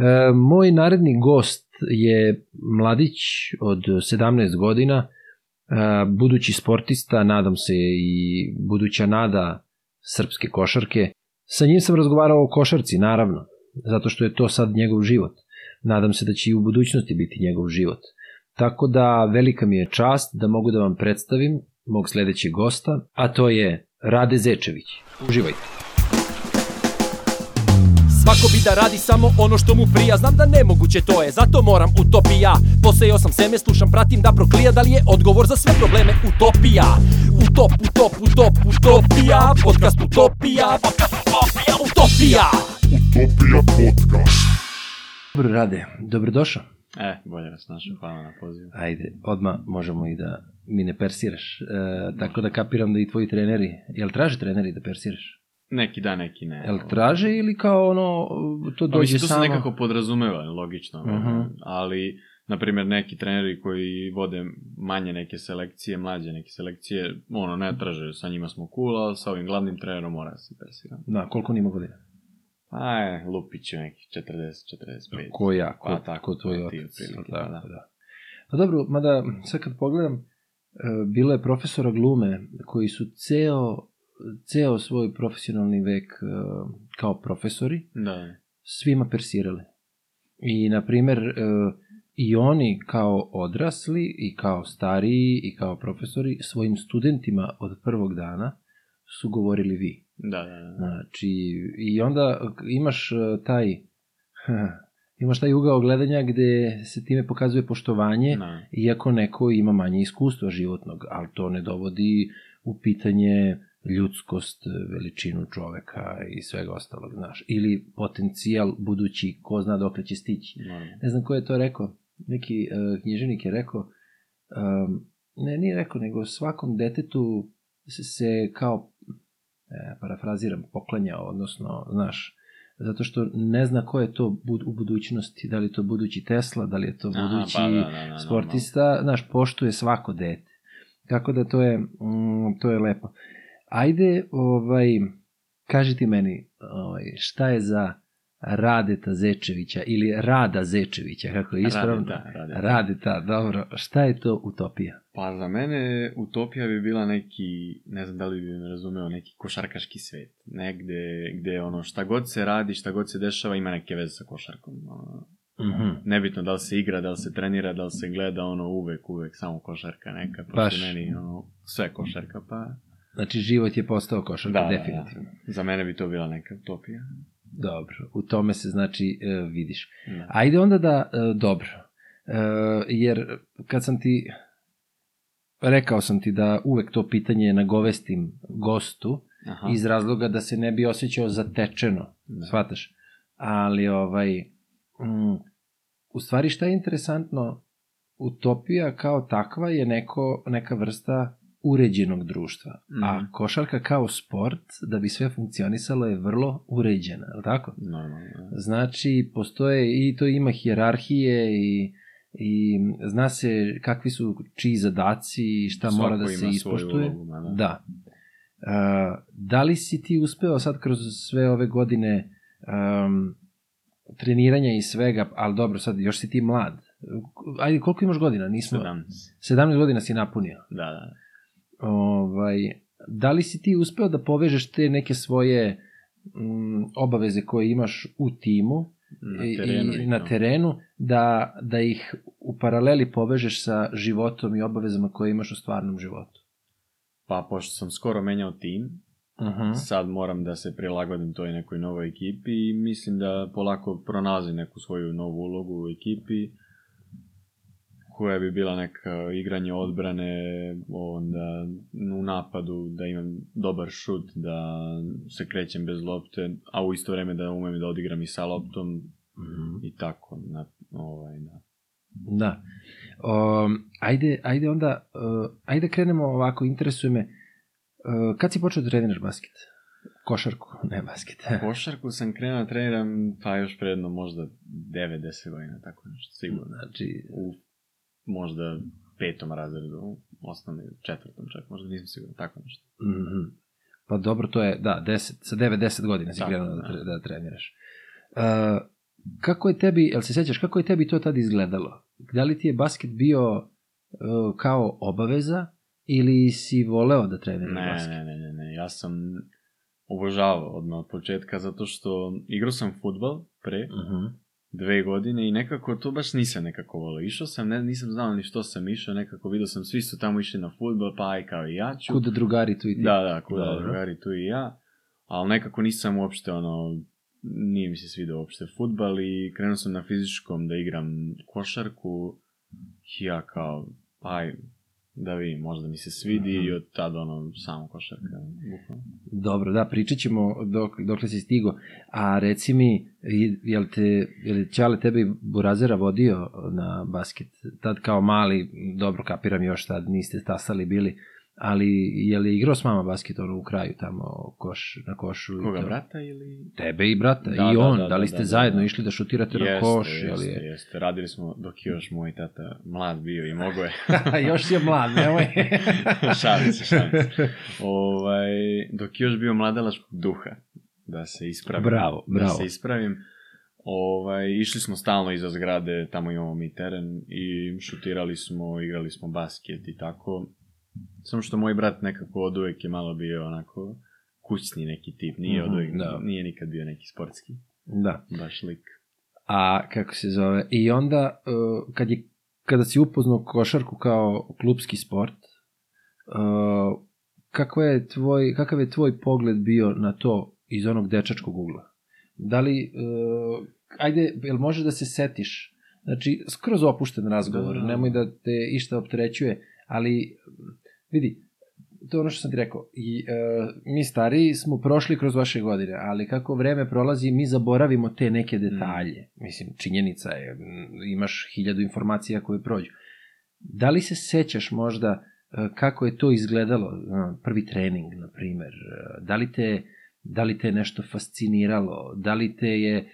E, moj naredni gost je mladić od 17 godina, e, budući sportista, nadam se i buduća nada srpske košarke. Sa njim sam razgovarao o košarci, naravno, zato što je to sad njegov život. Nadam se da će i u budućnosti biti njegov život. Tako da velika mi je čast da mogu da vam predstavim mog sledećeg gosta, a to je Rade Zečević. Uživajte. Svako bi da radi samo ono što mu prija Znam da nemoguće to je, zato moram utopija Posejao sam seme, slušam, pratim da proklija Da li je odgovor za sve probleme utopija Utop, utop, utop, utopija Podcast utopija, podcast utopija, utopija Utopija podcast. Dobro, Rade, dobrodošao. E, bolje vas našao, hvala na pozivu. Ajde, odmah možemo i da mi ne persiraš. E, tako da kapiram da i tvoji treneri, jel traže treneri da persiraš? Neki da, neki ne. Jel traže ili kao ono, to Pa dođe mislim, to samo? se nekako podrazumeva, logično. Mhm. Ali, na primjer, neki treneri koji vode manje neke selekcije, mlađe neke selekcije, ono, ne traže, sa njima smo cool, ali sa ovim glavnim trenerom mora da se persira. Da, koliko on ima godina? Pa je, Lupić je neki 40-45. Ko ja, ko, Pa tako, ko tvoj pa otac. da, pa da. da. Pa dobro, mada sad kad pogledam, e, bilo je profesora glume koji su ceo, ceo svoj profesionalni vek e, kao profesori Da, svima persirali. I, na primer, e, i oni kao odrasli i kao stariji i kao profesori svojim studentima od prvog dana su govorili vi. da, da. da. Znači, i onda imaš e, taj imaš taj ugao gledanja gde se time pokazuje poštovanje, Da. iako neko ima manje iskustva životnog, ali to ne dovodi u pitanje ljudskost, veličinu čoveka i svega ostalog, znaš. Ili potencijal budući, ko zna dokle će stići. Normalno. Ne znam ko je to rekao, neki uh, knjiženik je rekao, um, ne, nije rekao, nego svakom detetu se, se kao, e, parafraziram, poklanja, odnosno, znaš, zato što ne zna ko je to bud, u budućnosti, da li je to budući Tesla, da li je to Aha, budući pa da, da, da, sportista, znaš, poštuje svako dete. Tako da to je, mm, to je lepo. Ajde, ovaj, kaži ti meni, ovaj, šta je za Radeta Zečevića ili Rada Zečevića, kako je ispravno? Radeta, Radeta. Radeta, dobro. Šta je to utopija? Pa za mene utopija bi bila neki, ne znam da li bi me razumeo, neki košarkaški svet. Negde gde ono šta god se radi, šta god se dešava ima neke veze sa košarkom. Ono, Mhm. nebitno da li se igra, da li se trenira, da li se gleda, ono uvek, uvek samo košarka neka. Pošto Baš. meni ono, sve košarka, pa Znači, život je postao košarka, da, da, definitivno. da. Za mene bi to bila neka utopija. Dobro, u tome se, znači, e, vidiš. Da. Ajde onda da, e, dobro, e, jer kad sam ti, rekao sam ti da uvek to pitanje nagovestim gostu, Aha. iz razloga da se ne bi osjećao zatečeno, Da. shvataš? Ali, ovaj, mm, u stvari šta je interesantno, utopija kao takva je neko, neka vrsta uređenog društva, a Mhm. košarka kao sport, da bi sve funkcionisalo, je vrlo uređena, je li tako? Normalno, da. Znači, postoje i to ima hijerarhije i, i zna se kakvi su čiji zadaci i šta Svako mora da se ima svoju ispoštuje. ulogu, ma da. Da. A, da li si ti uspeo sad kroz sve ove godine um, treniranja i svega, ali dobro, sad još si ti mlad. Ajde, koliko imaš godina? Nismo... 17. 17 godina si napunio. Da, da. Ovaj, da li si ti uspeo da povežeš te neke svoje mm, obaveze koje imaš u timu Na terenu. i i na terenu, da, da ih u paraleli povežeš sa životom i obavezama koje imaš u stvarnom životu? Pa, pošto sam skoro menjao tim, Uh -huh. sad moram da se prilagodim toj nekoj novoj ekipi i mislim da polako pronalazim neku svoju novu ulogu u ekipi koja bi bila neka igranje odbrane, onda u napadu da imam dobar šut, da se krećem bez lopte, a u isto vreme da umem da odigram i sa loptom Mhm. i tako. Na, ovaj, da. Da. Um, ajde, ajde onda, uh, ajde krenemo ovako, interesuje me, uh, kad si počeo da treniraš basket? Košarku, ne basket. Košarku sam krenuo da treniram, pa još predno možda 9-10 godina, tako nešto, sigurno. Znači, u možda petom razredu, osnovnom ili četvrtom čak, možda nisam siguran, tako nešto. mhm. pa dobro, to je, da, 10, sa 9-10 godina si krenuo da, da. da treniraš. Uh, kako je tebi, jel se sećaš, kako je tebi to tad izgledalo? Da li ti je basket bio uh, kao obaveza ili si voleo da treniraš Ne, basket? ne, ne, ne, ne, ja sam obožavao odmah od početka zato što igrao sam futbal pre Uh dve godine i nekako to baš nisam nekako volio. Išao sam, ne, nisam znao ni što sam išao, nekako vidio sam, svi su tamo išli na futbal, pa aj kao i ja ću. Kuda drugari tu i ti? Da, da, kuda Dobro. drugari tu i ja. Ali nekako nisam uopšte ono, nije mi se svidao uopšte futbal i krenuo sam na fizičkom da igram košarku i ja kao, aj, da vidim, možda mi se svidi Mhm. i od tada ono, samo košarka. bukvalno. Dobro, da, pričat ćemo dok, dokle si stigo. A reci mi, i- jel te, jel je Ćale tebe i Burazera vodio na basket? Tad kao mali, dobro kapiram još tad, niste tasali bili, ali je li igrao s mama basket ono u kraju tamo koš, na košu? i Koga, to? brata ili... Tebe i brata, Da, i da, on, da, da, li da, ste da, da, zajedno da. išli da šutirate na Jeste, koš? jeste, jel je... jeste. Radili smo dok još moj tata mlad bio i mogo je. još si je mlad, nemoj. šalim se, šalim se. Ovaj, dok još bio mladalačkog duha, da se ispravim. Bravo, Da bravo. se ispravim. Ovaj, išli smo stalno iza zgrade, tamo imamo mi teren i šutirali smo, igrali smo basket i tako. Samo što moj brat nekako od uvek je malo bio onako kućni neki tip, nije Mhm, od uvek, da. nije nikad bio neki sportski, da. baš lik. A kako se zove? I onda uh, kad je kada si upoznao košarku kao klubski sport, uh, kako je tvoj, kakav je tvoj pogled bio na to iz onog dečačkog ugla? Da li, uh, ajde, jel može da se setiš? Znači, skroz opušten razgovor, Da, da. nemoj da te išta opterećuje, ali vidi, to je ono što sam ti rekao. I, e, mi stariji smo prošli kroz vaše godine, ali kako vreme prolazi, mi zaboravimo te neke detalje. Mislim, činjenica je, imaš hiljadu informacija koje prođu. Da li se sećaš možda e, kako je to izgledalo, e, prvi trening, na primer, e, da li te, da li te je nešto fasciniralo, da li te je,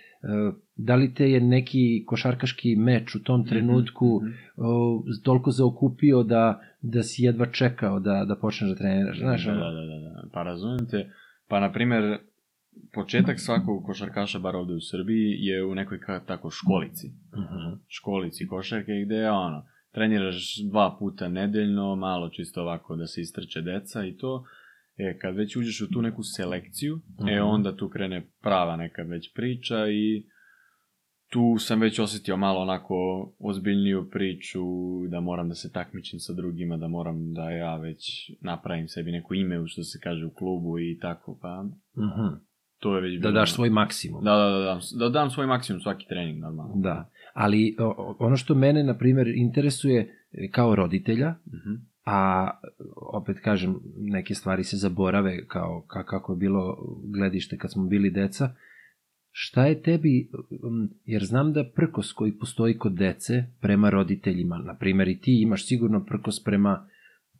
da li te je neki košarkaški meč u tom trenutku Mhm. o, toliko zaokupio da, da si jedva čekao da, da počneš da treniraš. Znaš, da, da, da, da, da. Pa razumijem te. Pa, na primer, početak svakog košarkaša, bar ovde u Srbiji, je u nekoj ka, tako školici. Mhm. Školici košarke gde je ono, treniraš dva puta nedeljno, malo čisto ovako da se istrče deca i to. E, kad već uđeš u tu neku selekciju, e, Mhm. onda tu krene prava neka već priča i tu sam već osetio malo onako ozbiljniju priču, da moram da se takmičim sa drugima, da moram da ja već napravim sebi neko ime, što se kaže u klubu i tako, pa Mhm. to je već Da bilo- daš svoj maksimum. Da, da, da, dam, da dam svoj maksimum svaki trening, normalno. Da. Ali ono što mene, na primjer, interesuje e, kao roditelja, Mhm. a opet kažem, neke stvari se zaborave kao ka, kako je bilo gledište kad smo bili deca, šta je tebi, um, jer znam da prkos koji postoji kod dece prema roditeljima, na primjer i ti imaš sigurno prkos prema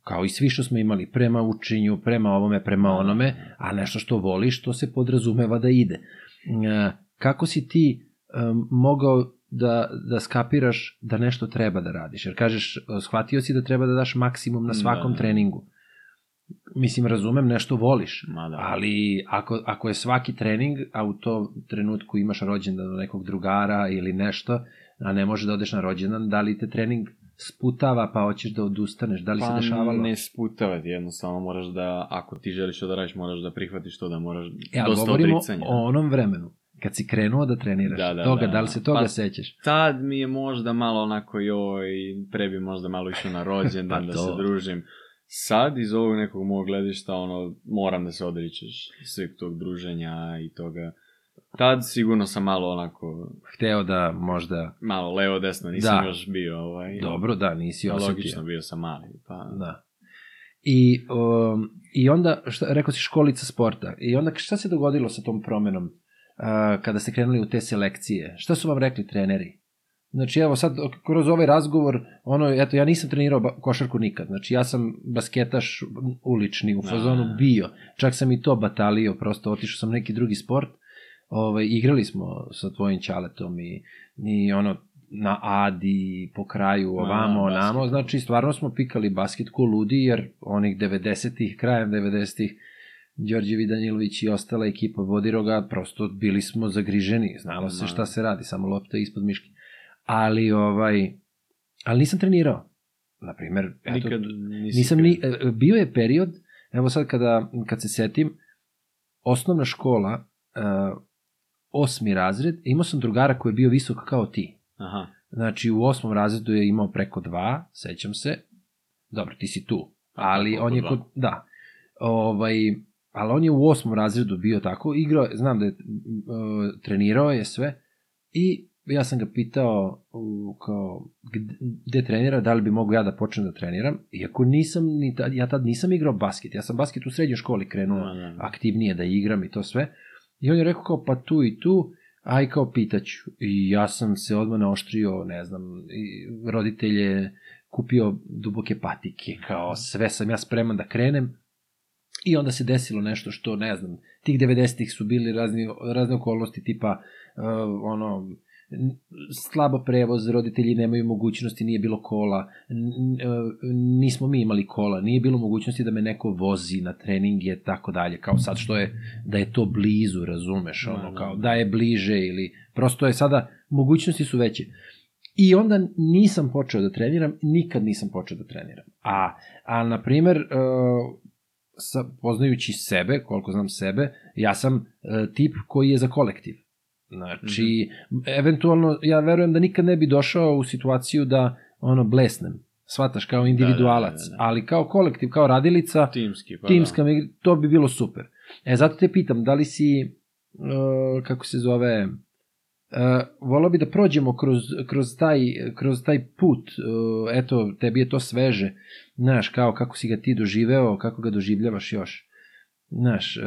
kao i svi što smo imali, prema učenju, prema ovome, prema onome, a nešto što voliš, to se podrazumeva da ide. E, Kako si ti um, mogao da, da skapiraš da nešto treba da radiš? Jer kažeš, shvatio si da treba da daš maksimum na svakom Da. treningu. Mislim, razumem, nešto voliš, Ma da. ali ako, ako je svaki trening, a u to trenutku imaš rođendan nekog drugara ili nešto, a ne može da odeš na rođendan, da li te trening sputava pa hoćeš da odustaneš? Da li se dešavalo? Pa ne sputavati, jednostavno moraš da, ako ti želiš to da radiš, moraš da prihvatiš to da moraš E, dosta govorimo odricanja. o onom vremenu, kad si krenuo da treniraš. Da, da, toga, da. da li se toga Pa- sećaš? Tad mi je možda malo onako joj, pre bi možda malo išao na rođendan Pa da se družim. Sad iz ovog nekog mog gledišta, ono, moram da se odričeš sveg tog druženja i toga. Tad sigurno sam malo onako, Hteo da možda... malo levo desno, nisam Da. još bio ovaj. Dobro, da, nisi osetio. Logično, bio sam mali. Pa, Da. I, um, I onda, šta, rekao si školica sporta, i onda šta se dogodilo sa tom promenom uh, kada ste krenuli u te selekcije? Šta su vam rekli treneri? Znači, evo sad, kroz ovaj razgovor, ono, eto, ja nisam trenirao košarku nikad, znači ja sam basketaš ulični u fazonu A. bio, čak sam i to batalio, prosto otišao sam neki drugi sport, ovaj, igrali smo sa tvojim ćaletom i, i ono, na Adi, po kraju, ovamo, basket. onamo, znači stvarno smo pikali basket ko ludi, jer onih 90-ih, krajem 90-ih, Đorđevi Danjilović i ostala ekipa Vodiroga, prosto bili smo zagriženi, znalo se šta se radi, samo lopta ispod miške. Ali, ovaj, ali nisam trenirao. Naprimer, eto, Nikad nisi nisam ni, e, bio je period, evo sad kada, kad se setim, osnovna škola, uh, osmi razred, imao sam drugara koji je bio visok kao ti. Aha, Znači, u osmom razredu je imao preko dva, sećam se. Dobro, ti si tu. Ali oko on je kod... Da. Ovaj, ali on je u osmom razredu bio tako. Igrao, znam da je uh, trenirao je sve. I ja sam ga pitao u, kao, gde, trenira, da li bi mogu ja da počnem da treniram. Iako nisam, ni tad, ja tad nisam igrao basket. Ja sam basket u srednjoj školi krenuo Da, da, da. aktivnije da igram i to sve. I on je rekao kao, pa tu i tu, aj kao pitaću. I ja sam se odmah naoštrio, ne znam, i roditelje kupio duboke patike, kao sve sam ja spreman da krenem. I onda se desilo nešto što, ne znam, tih 90-ih su bili razni, razne okolnosti, tipa, uh, ono, slabo prevoz, roditelji nemaju mogućnosti, nije bilo kola, e, nismo mi imali kola, nije bilo mogućnosti da me neko vozi na treninge, tako dalje, kao sad što je, da je to blizu, razumeš, ono, kao da. je bliže ili, prosto je sada, mogućnosti su veće. I onda nisam počeo da treniram, nikad nisam počeo da treniram. A, a na primer, uh, sa, poznajući sebe, koliko znam sebe, ja sam uh, tip koji je za kolektiv. Znači, eventualno, ja verujem da nikad ne bi došao u situaciju da, ono, blesnem. Shvataš, kao individualac. Da, da, da, da. Ali kao kolektiv, kao radilica, timski. Pa timska Da. to bi bilo super. E, zato te pitam, da li si, uh, kako se zove, uh, volao bi da prođemo kroz, kroz, taj, kroz taj put, uh, eto, tebi je to sveže, znaš, kao kako si ga ti doživeo, kako ga doživljavaš još. Znaš, uh,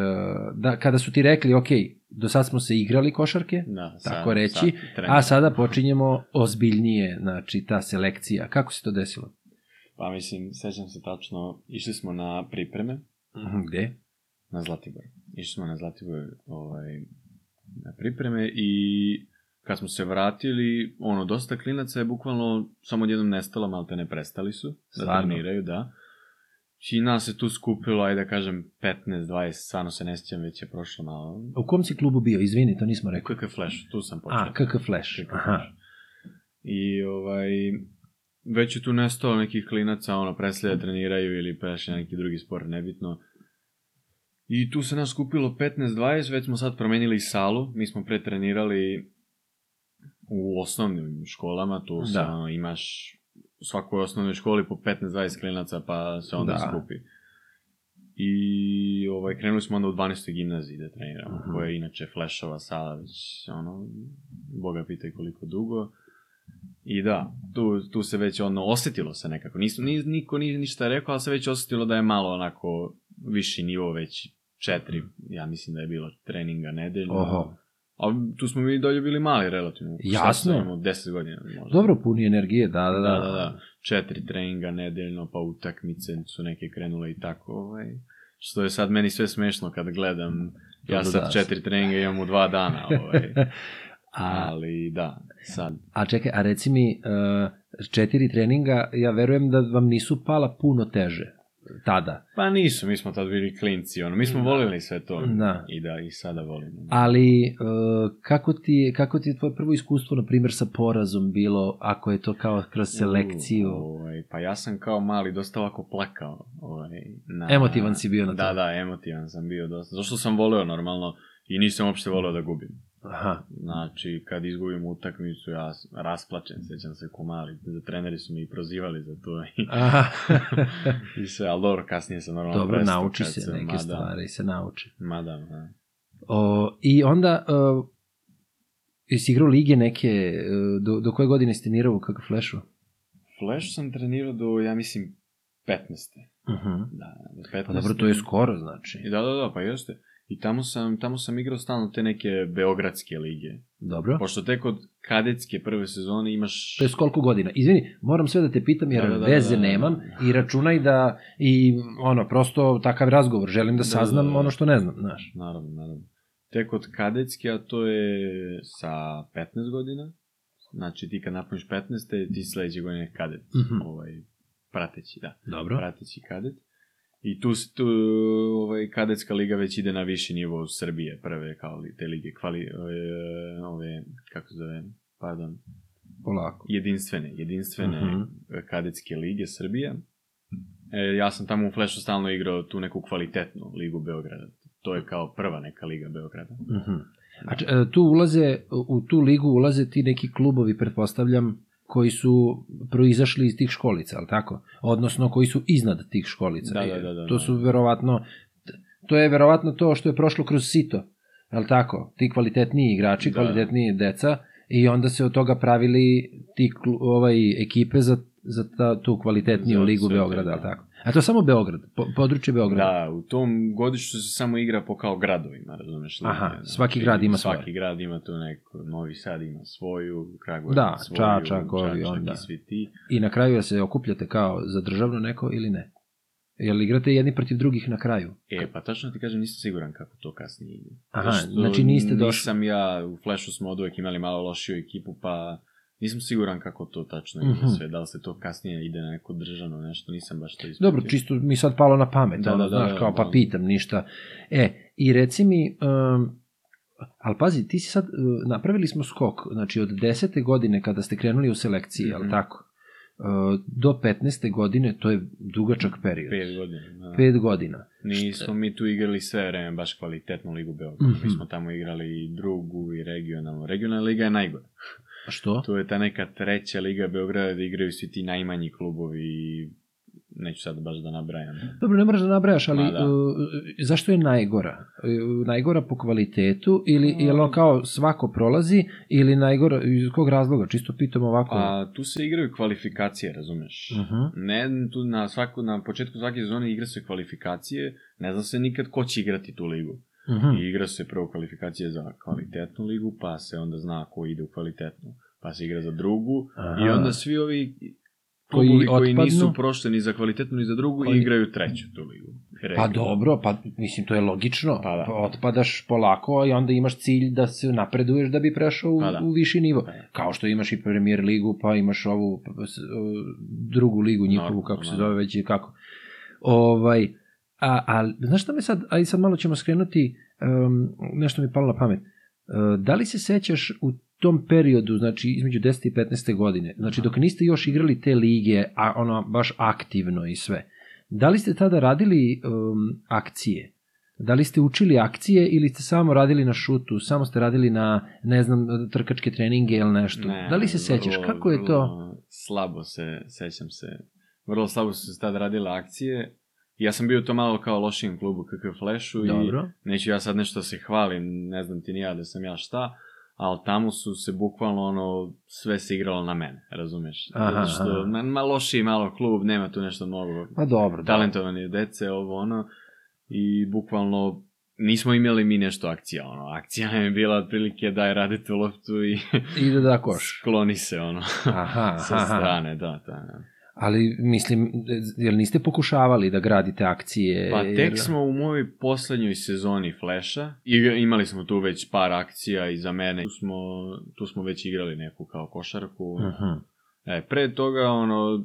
da, kada su ti rekli, ok, do sad smo se igrali košarke, Da, tako reći, treniramo. a sada počinjemo ozbiljnije, znači ta selekcija. Kako se to desilo? Pa mislim, sećam se tačno, išli smo na pripreme Mhm, Gde? na Zlatibor. Išli smo na Zlatibor ovaj, na pripreme i kad smo se vratili, ono, dosta klinaca je bukvalno samo odjednom nestalo, malo te ne prestali su da Stvarno? treniraju, da. I nas se tu skupilo, ajde da kažem, 15-20, stvarno se ne sjećam, već je prošlo malo. U kom si klubu bio? Izvini, to nismo rekli. KK Flash, tu sam počeo. A, KK Flash. KK Aha. Flash. I ovaj, već je tu nestalo nekih klinaca, ono, presli da treniraju ili prešli na neki drugi sport, nebitno. I tu se nas skupilo 15-20, već smo sad promenili salu, mi smo pre trenirali u osnovnim školama, tu se, Da. ono, imaš u svakoj osnovnoj školi po 15-20 klinaca, pa se onda Da. skupi. I ovaj, krenuli smo onda u 12. gimnaziji da treniramo, Mhm. koja je inače flešova sala već, ono, boga pitaj koliko dugo. I da, tu, tu se već ono, osetilo se nekako. Nisu, ni, niko nije ništa rekao, ali se već osetilo da je malo onako viši nivo, već četiri, ja mislim da je bilo treninga nedeljno. Oho. A tu smo mi dolje bili mali relativno. Jasno. imao, 10 godina možda. Dobro, puni energije, da, da, da. Da, da, da. Četiri treninga nedeljno, pa utakmice su neke krenule i tako, ovaj. Što je sad meni sve smešno kad gledam, ja Dobro, sad da. četiri treninga imam u dva dana, ovaj. A, Ali da, sad. a čekaj, a reci mi, uh, četiri treninga, ja verujem da vam nisu pala puno teže tada. Pa nisu, mi smo tad bili klinci, ono, mi smo volili sve to. Da. I da, i sada volimo. Ali uh, kako, ti, kako ti je tvoje prvo iskustvo, na primjer, sa porazom bilo, ako je to kao kroz selekciju? U, ovaj, pa ja sam kao mali dosta ovako plakao. Ovaj, na, Emotivan si bio na Da, to. da, emotivan sam bio dosta. Zašto sam voleo normalno i nisam uopšte voleo da gubim. Aha, Znači, kad izgubim utakmicu, ja rasplačem, sećam se ko mali. Treneri su mi i prozivali za to. I, i sve, ali dobro, kasnije sam normalno Dobro, prestao nauči se, neke ma da, stvari se nauči. Ma da. O, I onda, uh, jesi igrao lige neke, uh, do, do koje godine si trenirao u kakvu flešu? Flash sam trenirao do, ja mislim, 15. Uh-huh. Da, do 15. Pa dobro, to je skoro, znači. I Da, da, da, pa jeste. I tamo sam, tamo sam igrao stalno te neke beogradske lige. Dobro. Pošto tek od kadetske prve sezone imaš... To je koliko godina? Izvini, moram sve da te pitam jer Da, da, da, veze da, da. nemam i računaj da i ono, prosto takav razgovor, želim da Da, saznam da, da. ono što ne znam, znaš. Naravno, naravno. Tek od kadetske, a to je sa 15 godina. Znači ti kad napuniš 15. ti sledeće godine kadet. Mhm. Ovaj, prateći, da. Dobro. Prateći kadet. I tu, tu ovaj, kadetska liga već ide na viši nivo Srbije, prve kao li, te lige, kvali, ove, ove, kako se zove, pardon, Polako. jedinstvene, jedinstvene Mhm. kadetske lige Srbije. E, ja sam tamo u Flashu stalno igrao tu neku kvalitetnu ligu Beograda. To je kao prva neka liga Beograda. Mhm. A č- e, tu ulaze, u tu ligu ulaze ti neki klubovi, pretpostavljam, koji su proizašli iz tih školica, ali tako? Odnosno, koji su iznad tih školica. Da, da, da, da, to da. su verovatno, to je verovatno to što je prošlo kroz sito, ali tako? Ti kvalitetniji igrači, Da. kvalitetniji deca, i onda se od toga pravili ti ovaj, ekipe za, za ta, tu kvalitetniju Za ligu Beograda, da. ali tako? A to je samo Beograd, po, područje Beograda. Da, u tom godištu se samo igra po kao gradovima, razumeš? Aha, lige, svaki grad ima svoje. Svaki grad ima tu neko, Novi Sad ima svoju, Kragujevac Da, svoju, Čačak, ovi, onda. i svi ti. I na kraju se okupljate kao za državno neko ili ne? Jel igrate jedni protiv drugih na kraju? E, pa tačno ti kažem, nisam siguran kako to kasnije ide. Aha, znači niste došli- Nisam ja, u Flashu smo od uvek imali malo lošiju ekipu, pa nisam siguran kako to tačno ide Mhm. sve. Da li se to kasnije ide na neko državno nešto, nisam baš to ispratio. Dobro, čisto mi sad palo na pamet, Da, ono, da, da, znaš, da, kao pa da. pitam ništa. E, i reci mi, um, ali pazi, ti si sad, uh, napravili smo skok, znači od desete godine kada ste krenuli u selekciji, mm Mhm. ali tako, uh, do 15. godine, to je dugačak period. Pet godina. Da. Pet godina. Nismo mi tu igrali sve vreme baš kvalitetnu ligu Beograda. Mhm. Mi smo tamo igrali i drugu i regionalnu. Regionalna liga je najgora. A što? To je ta neka treća liga Beograda da igraju svi ti najmanji klubovi i neću sad baš da nabrajam. Dobro, ne moraš da nabrajaš, ali Ma da. uh, zašto je najgora? Uh, najgora po kvalitetu ili je ono kao svako prolazi ili najgora, iz kog razloga? Čisto pitam ovako. A tu se igraju kvalifikacije, razumeš? Mhm. Ne, tu na, svaku, na početku svake sezone igra se kvalifikacije, ne zna se nikad ko će igrati tu ligu. Mhm. I igra se prvo kvalifikacije za kvalitetnu ligu, pa se onda zna ko ide u kvalitetnu. Pa se igra za drugu Aha. i onda svi ovi Koji koji, otpadnu? nisu prošli ni za kvalitetnu ni za drugu Koji- igraju treću tu ligu. Pa Regionalnu. dobro, pa mislim to je logično. Pa da. Pa Otpadaš polako i onda imaš cilj da se napreduješ da bi prešao u, Pa da. u viši nivo. Pa da. Kao što imaš i premier ligu, pa imaš ovu drugu ligu njihovu, Normalno, kako se da. zove već i kako. Ovaj, a, a znaš šta me sad, aj sad malo ćemo skrenuti, um, nešto mi je palo na pamet. Uh, da li se sećaš u tom periodu, znači između 10. i 15. godine, znači dok niste još igrali te lige, a ono baš aktivno i sve, da li ste tada radili um, akcije? Da li ste učili akcije ili ste samo radili na šutu, samo ste radili na, ne znam, trkačke treninge ili nešto? Ne, da li se sećaš, kako je to? Slabo se, sećam se. Vrlo slabo su se tada radile akcije. Ja sam bio to malo kao lošijem klubu KK Flashu Dobro. i neću ja sad nešto se hvalim, ne znam ti ni ja da sam ja šta, ali tamo su se bukvalno ono, sve se igralo na mene, razumeš? Aha, Zato što, aha. ma, ma lošiji malo klub, nema tu nešto mnogo Pa dobro, da. talentovani dece, ovo ono, i bukvalno nismo imali mi nešto akcija, ono, akcija je bila otprilike daj radi tu loptu i Ide da koš. skloni se, ono, Aha, sa aha. strane, da, da. Ali, mislim, jel niste pokušavali da gradite akcije? Pa Jer- tek smo u mojoj poslednjoj sezoni Flasha, i imali smo tu već par akcija i za mene, tu smo, tu smo već igrali neku kao košarku, Mhm. e, pre toga, ono,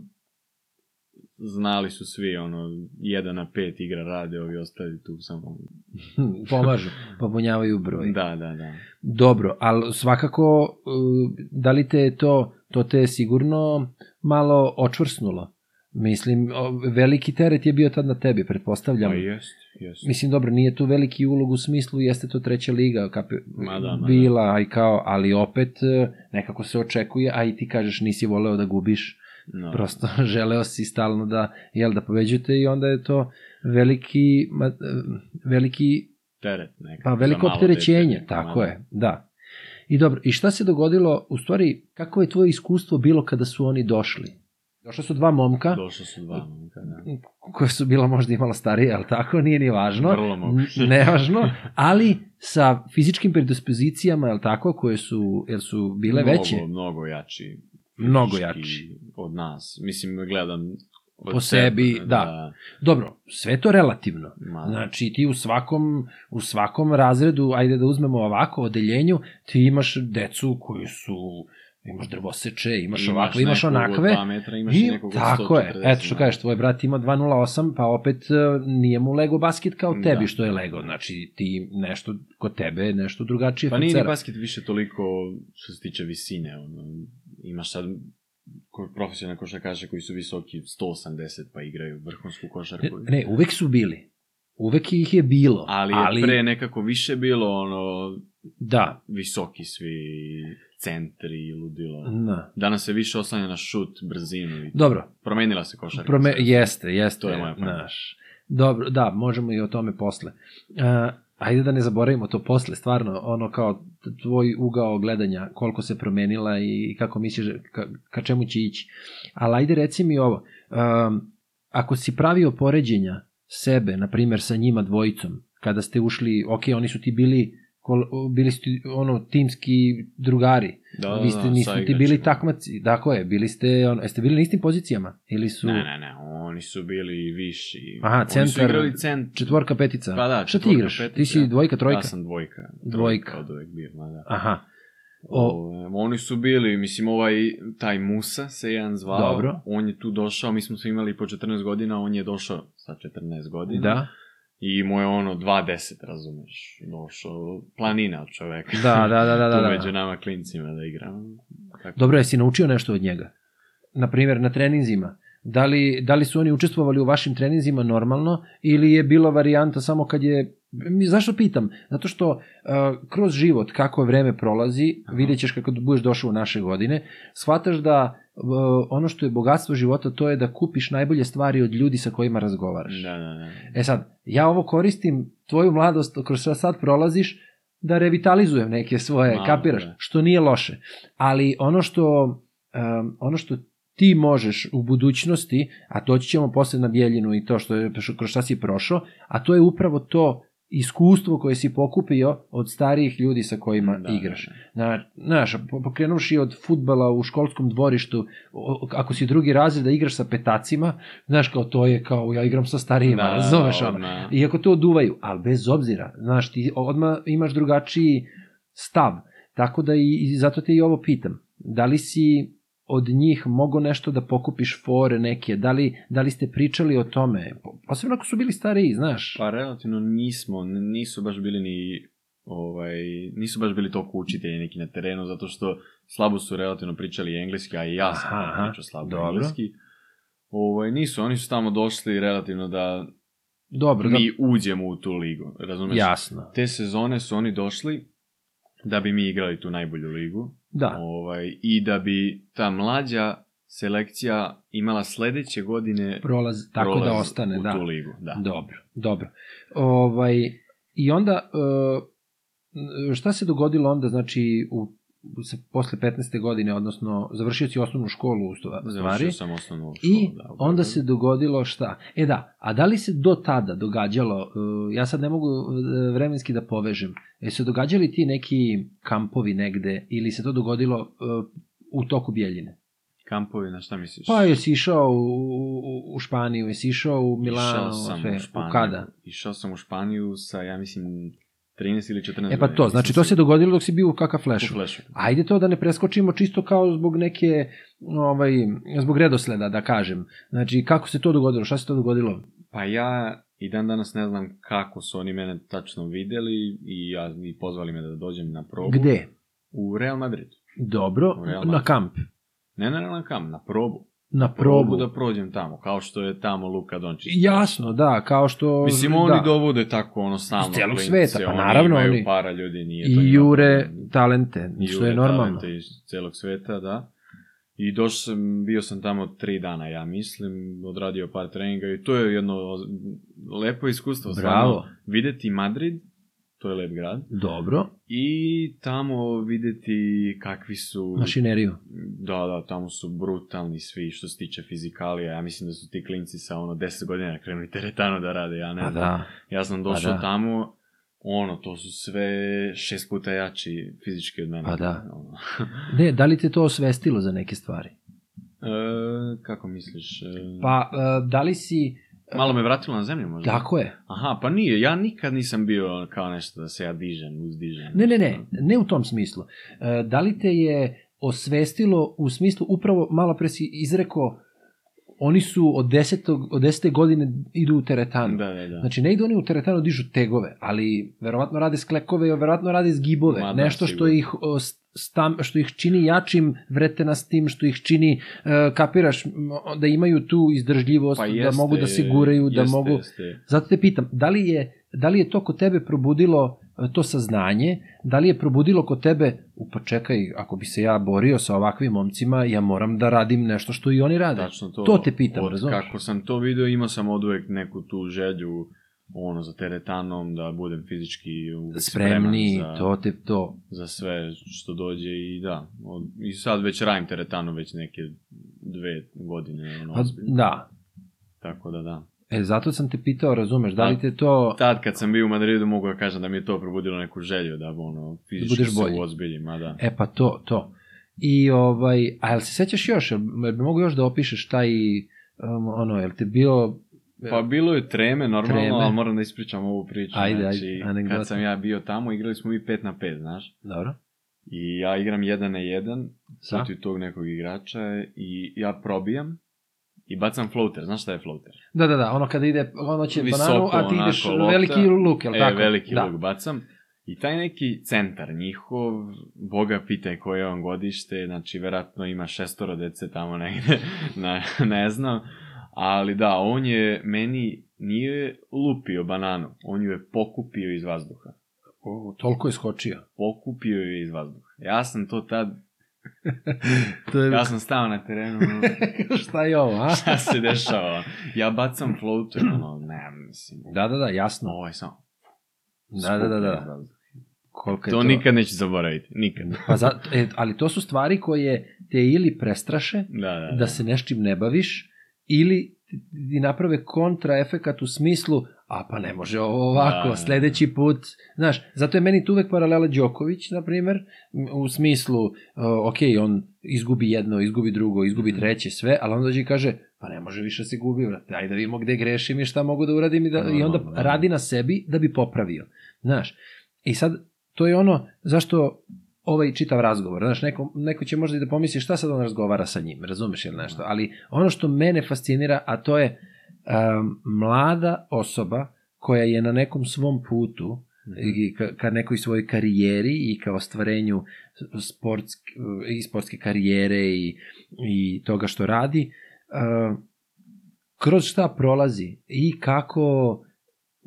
znali su svi, ono, jedan na pet igra rade, ovi ostali tu samo, Pomažu, popunjavaju broj. da, da, da. Dobro, ali svakako, uh, da li te je to, to te je sigurno malo očvrsnulo? Mislim, veliki teret je bio tad na tebi, pretpostavljam. Pa jest, jest. Mislim, dobro, nije tu veliki ulog u smislu, jeste to treća liga, kape, Ma da, ma bila, aj kao, ali opet e, nekako se očekuje, a i ti kažeš nisi voleo da gubiš, No. prosto želeo si stalno da, jel, da pobeđujete i onda je to veliki, ma, e, veliki teret neka. Pa veliko opterećenje, dete, tako ma, je, da. I dobro, i šta se dogodilo, u stvari, kako je tvoje iskustvo bilo kada su oni došli? Došla su dva momka, Došla su dva momka, da. koja su bila možda i malo starije, ali tako, nije ni važno. Vrlo moguće. Nevažno, ali sa fizičkim predispozicijama, jel tako, koje su, jel su bile mnogo, veće? Mnogo jači. Mnogo jači. Od nas. Mislim, gledam Po sebi, sebe, da. Dobro, sve to relativno. Ma, Znači ti u svakom, u svakom razredu, ajde da uzmemo ovako, odeljenju, ti imaš decu koji su imaš drvoseče, imaš, Imaš ovakve, imaš onakve. dva metra, imaš i nekog tako je, 140, eto što da. kažeš, tvoj brat ima 2.08, pa opet e, nije mu Lego basket kao tebi Da. što je Lego, znači ti nešto kod tebe nešto drugačije Pa nije ni basket više toliko što se tiče visine, ono, imaš sad profesionalne košarkaše koji su visoki 180 pa igraju vrhunsku Ne, košarku. ne, uvek su bili. Uvek ih je bilo. Ali je ali pre nekako više bilo ono Da, visoki svi centri i ludilo. da. Danas se više oslanja na šut, brzinu i Dobro, promenila se košarka. Prome, jeste, jeste. To je moja. Znaš. Dobro, da, možemo i o tome posle. Uh, ajde da ne zaboravimo to posle, stvarno, ono kao tvoj ugao gledanja, koliko se promenila i kako misliš, ka, ka čemu će ići. Ali ajde reci mi ovo, um, ako si pravio poređenja sebe, na primjer, sa njima dvojicom, kada ste ušli, ok, oni su ti bili bili ste ono timski drugari. Da, da, Vi ste da, nisu sa ti bili takmaci. Tako je, bili ste ono, jeste bili na istim pozicijama ili su Ne, ne, ne, oni su bili viši. Aha, Oni su centar- igrali cent... četvorka petica? Pa da, Šta ti igraš? petica. Ti si dvojka, trojka? Ja sam dvojka. Dvojka. Trojka od uvek bio, da. Aha. O, O, oni su bili, mislim, ovaj, taj Musa se jedan zvao. Dobro. On je tu došao, mi smo se imali po 14 godina, on je došao sa 14 godina. da, I mu je ono 2.10, razumeš, došao, planina od čoveka. da, da, da, da, da, da. među nama klincima da igramo. Tako. Dobro, jesi naučio nešto od njega? Na primjer, na treninzima. Da li, da li su oni učestvovali u vašim treninzima normalno ili je bila varijanta samo kad je... Mi, zašto pitam? Zato što uh, kroz život, kako vreme prolazi, Aha. vidjet ćeš kako budeš došao u naše godine, shvataš da uh, ono što je bogatstvo života to je da kupiš najbolje stvari od ljudi sa kojima razgovaraš. Da, da, da. E sad, ja ovo koristim, tvoju mladost kroz šta sad prolaziš, da revitalizujem neke svoje, Malo, kapiraš, da. što nije loše. Ali ono što, um, ono što ti možeš u budućnosti, a doći ćemo posle na Bijeljinu i to što je, što- kroz šta si prošao, a to je upravo to iskustvo koje si pokupio od starijih ljudi sa kojima Da, igraš. da, da. Na, znaš, po- pokrenuvši od futbala u školskom dvorištu, o- ako si drugi razred da igraš sa petacima, znaš, kao to je kao, ja igram sa starijima, Da, razumeš ono? odmah. Iako to oduvaju, ali bez obzira, znaš, ti odmah imaš drugačiji stav. Tako da i, i zato te i ovo pitam. Da li si od njih mogo nešto da pokupiš fore neke? Da li, da li ste pričali o tome? Posebno ako su bili stariji, znaš. Pa relativno nismo, nisu baš bili ni ovaj, nisu baš bili toliko učitelji neki na terenu, zato što slabo su relativno pričali engleski, a i ja sam Aha, pričao slabo dobro. engleski. Ovaj, nisu, oni su tamo došli relativno da Dobro, da, mi uđemo u tu ligu, razumeš? jasno. Te sezone su oni došli da bi mi igrali tu najbolju ligu Da, ovaj, i da bi ta mlađa selekcija imala sledeće godine prolaz, tako da prolaz ostane, u da. tu ligu. Da. Dobro, dobro. Ovaj, I onda, e, šta se dogodilo onda, znači, u, se, posle 15. godine, odnosno, završio si osnovnu školu u stva- stvari, Završio sam osnovnu školu. i da, onda se dogodilo šta? E da, a da li se do tada događalo, e, ja sad ne mogu e, vremenski da povežem, je se događali ti neki kampovi negde, ili se to dogodilo e, u toku Bjeljine? Kampovi, na šta misliš? Pa jesi išao u, u, u Španiju, jesi išao u Milano, Išao sam sve, u Španiju. u kada? Išao sam u Španiju sa, ja mislim, 13 ili 14 E pa to, znači to se dogodilo dok si bio u Kaka u Flashu. Flashu. Ajde to da ne preskočimo čisto kao zbog neke, ovaj, zbog redosleda da kažem. Znači kako se to dogodilo, šta se to dogodilo? Pa ja i dan danas ne znam kako su oni mene tačno videli i, ja, i pozvali me da dođem na probu. Gde? U Real Madrid. Dobro, Real na Madrid. kamp. Ne, na kam, na probu. Na probu. da prođem tamo, kao što je tamo Luka Dončić. Jasno, da, kao što... Mislim, da. oni dovode tako, ono, stalno. Iz klince, sveta, pa oni naravno, imaju oni- para ljudi, nije to I njima jure problem. talente, što je jure normalno. talente iz celog sveta, da. I došao sam, bio sam tamo tri dana, ja mislim, odradio par treninga i to je jedno lepo iskustvo. Bravo. Videti Madrid, to je lep grad, Dobro, i tamo videti kakvi su... mašineriju. Da, da, tamo su brutalni svi što se tiče fizikalija. Ja mislim da su ti klinci sa ono 10 godina krenuli teretano da rade, ja ne Pa znam. da. Ja sam Pa došao da. tamo, ono, to su sve šest puta jači fizički od mene. Pa da. Ono. Ne, da li te to osvestilo za neke stvari? e, kako misliš? E, Pa, e, da li si... Malo me vratilo na zemlju možda? Tako je. Aha, pa nije, ja nikad nisam bio kao nešto da se ja dižem, uzdižem. Ne, ne, ne, ne u tom smislu. E, Da li te je osvestilo u smislu, upravo malo pre si izrekao, oni su od, desetog, od desete godine idu u teretanu. Da, da, da. Znači, ne idu oni u teretanu, dižu tegove, ali verovatno rade sklekove, verovatno rade zgibove. Ma da, nešto što ih, stam, što ih čini jačim, vrete nas tim, što ih čini, uh, kapiraš, da imaju tu izdržljivost, pa da jeste, mogu da se guraju, da jeste, mogu... Jeste. Zato te pitam, da li je, da li je to kod tebe probudilo e, to saznanje, da li je probudilo kod tebe, u pa čekaj, ako bi se ja borio sa ovakvim momcima, ja moram da radim nešto što i oni rade. Tačno to. To te pitam, od razumeš? Kako sam to video, imao sam od uvek neku tu želju ono, za teretanom, da budem fizički Spremni, za, to te, to. za sve što dođe i da. Od, I sad već radim teretanu već neke dve godine. Ono, Pa, da. Tako da da. E, zato sam te pitao, razumeš, da li Pa, te to... Tad kad sam bio u Madridu mogu da kažem da mi je to probudilo neku želju da ono, fizički budeš se bolji. uozbiljim, a da. E, pa to, to. I, ovaj, a jel se sećaš još, jel, jel bi mogu još da opišeš taj, um, ono, jel te bio... Pa bilo je treme, normalno, Treme. ali moram da ispričam ovu priču. Ajde, znači, ajde, anegdota. kad sam ja bio tamo, igrali smo mi 5 na 5, znaš. Dobro. I ja igram 1 na 1 Sa? protiv tog nekog igrača i ja probijam i bacam floater. Znaš šta je floater? Da, da, da, ono kada ide, ono će Visoko, bananu, a ti ideš onako, lopta. veliki luk, jel e, tako? veliki da. luk bacam. I taj neki centar njihov, boga pitaj koje je on godište, znači verovatno ima šestoro dece tamo negde, ne, ne znam. Ali da, on je meni nije lupio bananu, on ju je pokupio iz vazduha. O, toliko je skočio. Pokupio ju je iz vazduha. Ja sam to tad, To je... ja sam stao na terenu, Šta je ovo, a? šta se dešava? Ja bacam floater, ono, ne, mislim, Da, da, da, jasno. ovo je samo... Da, da, da, iz da. vazduha. Koliko je To nikad neću zaboraviti, nikad. Pa za, e, ali to su stvari koje te ili prestraše, Da, da, da. da se neščim ne baviš, ili ti naprave kontraefekat u smislu, a pa ne može ovo ovako, Da, da. sledeći put, znaš, zato je meni tu uvek paralela Đoković, na primer, u smislu, uh, ok, on izgubi jedno, izgubi drugo, izgubi Mhm. treće, sve, ali on dođe i kaže, pa ne može više se gubi, vrate, ajde da vidimo gde grešim i šta mogu da uradim i, da, i onda Da, da, da. radi na sebi da bi popravio, znaš. I sad, to je ono zašto ovaj čitav razgovor. Znaš, neko, neko će možda i da pomisli šta sad on razgovara sa njim, razumeš ili nešto, ali ono što mene fascinira, a to je um, mlada osoba koja je na nekom svom putu i ka, ka nekoj svojoj karijeri i ka ostvarenju sportske, i sportske karijere i, i toga što radi, uh, kroz šta prolazi i kako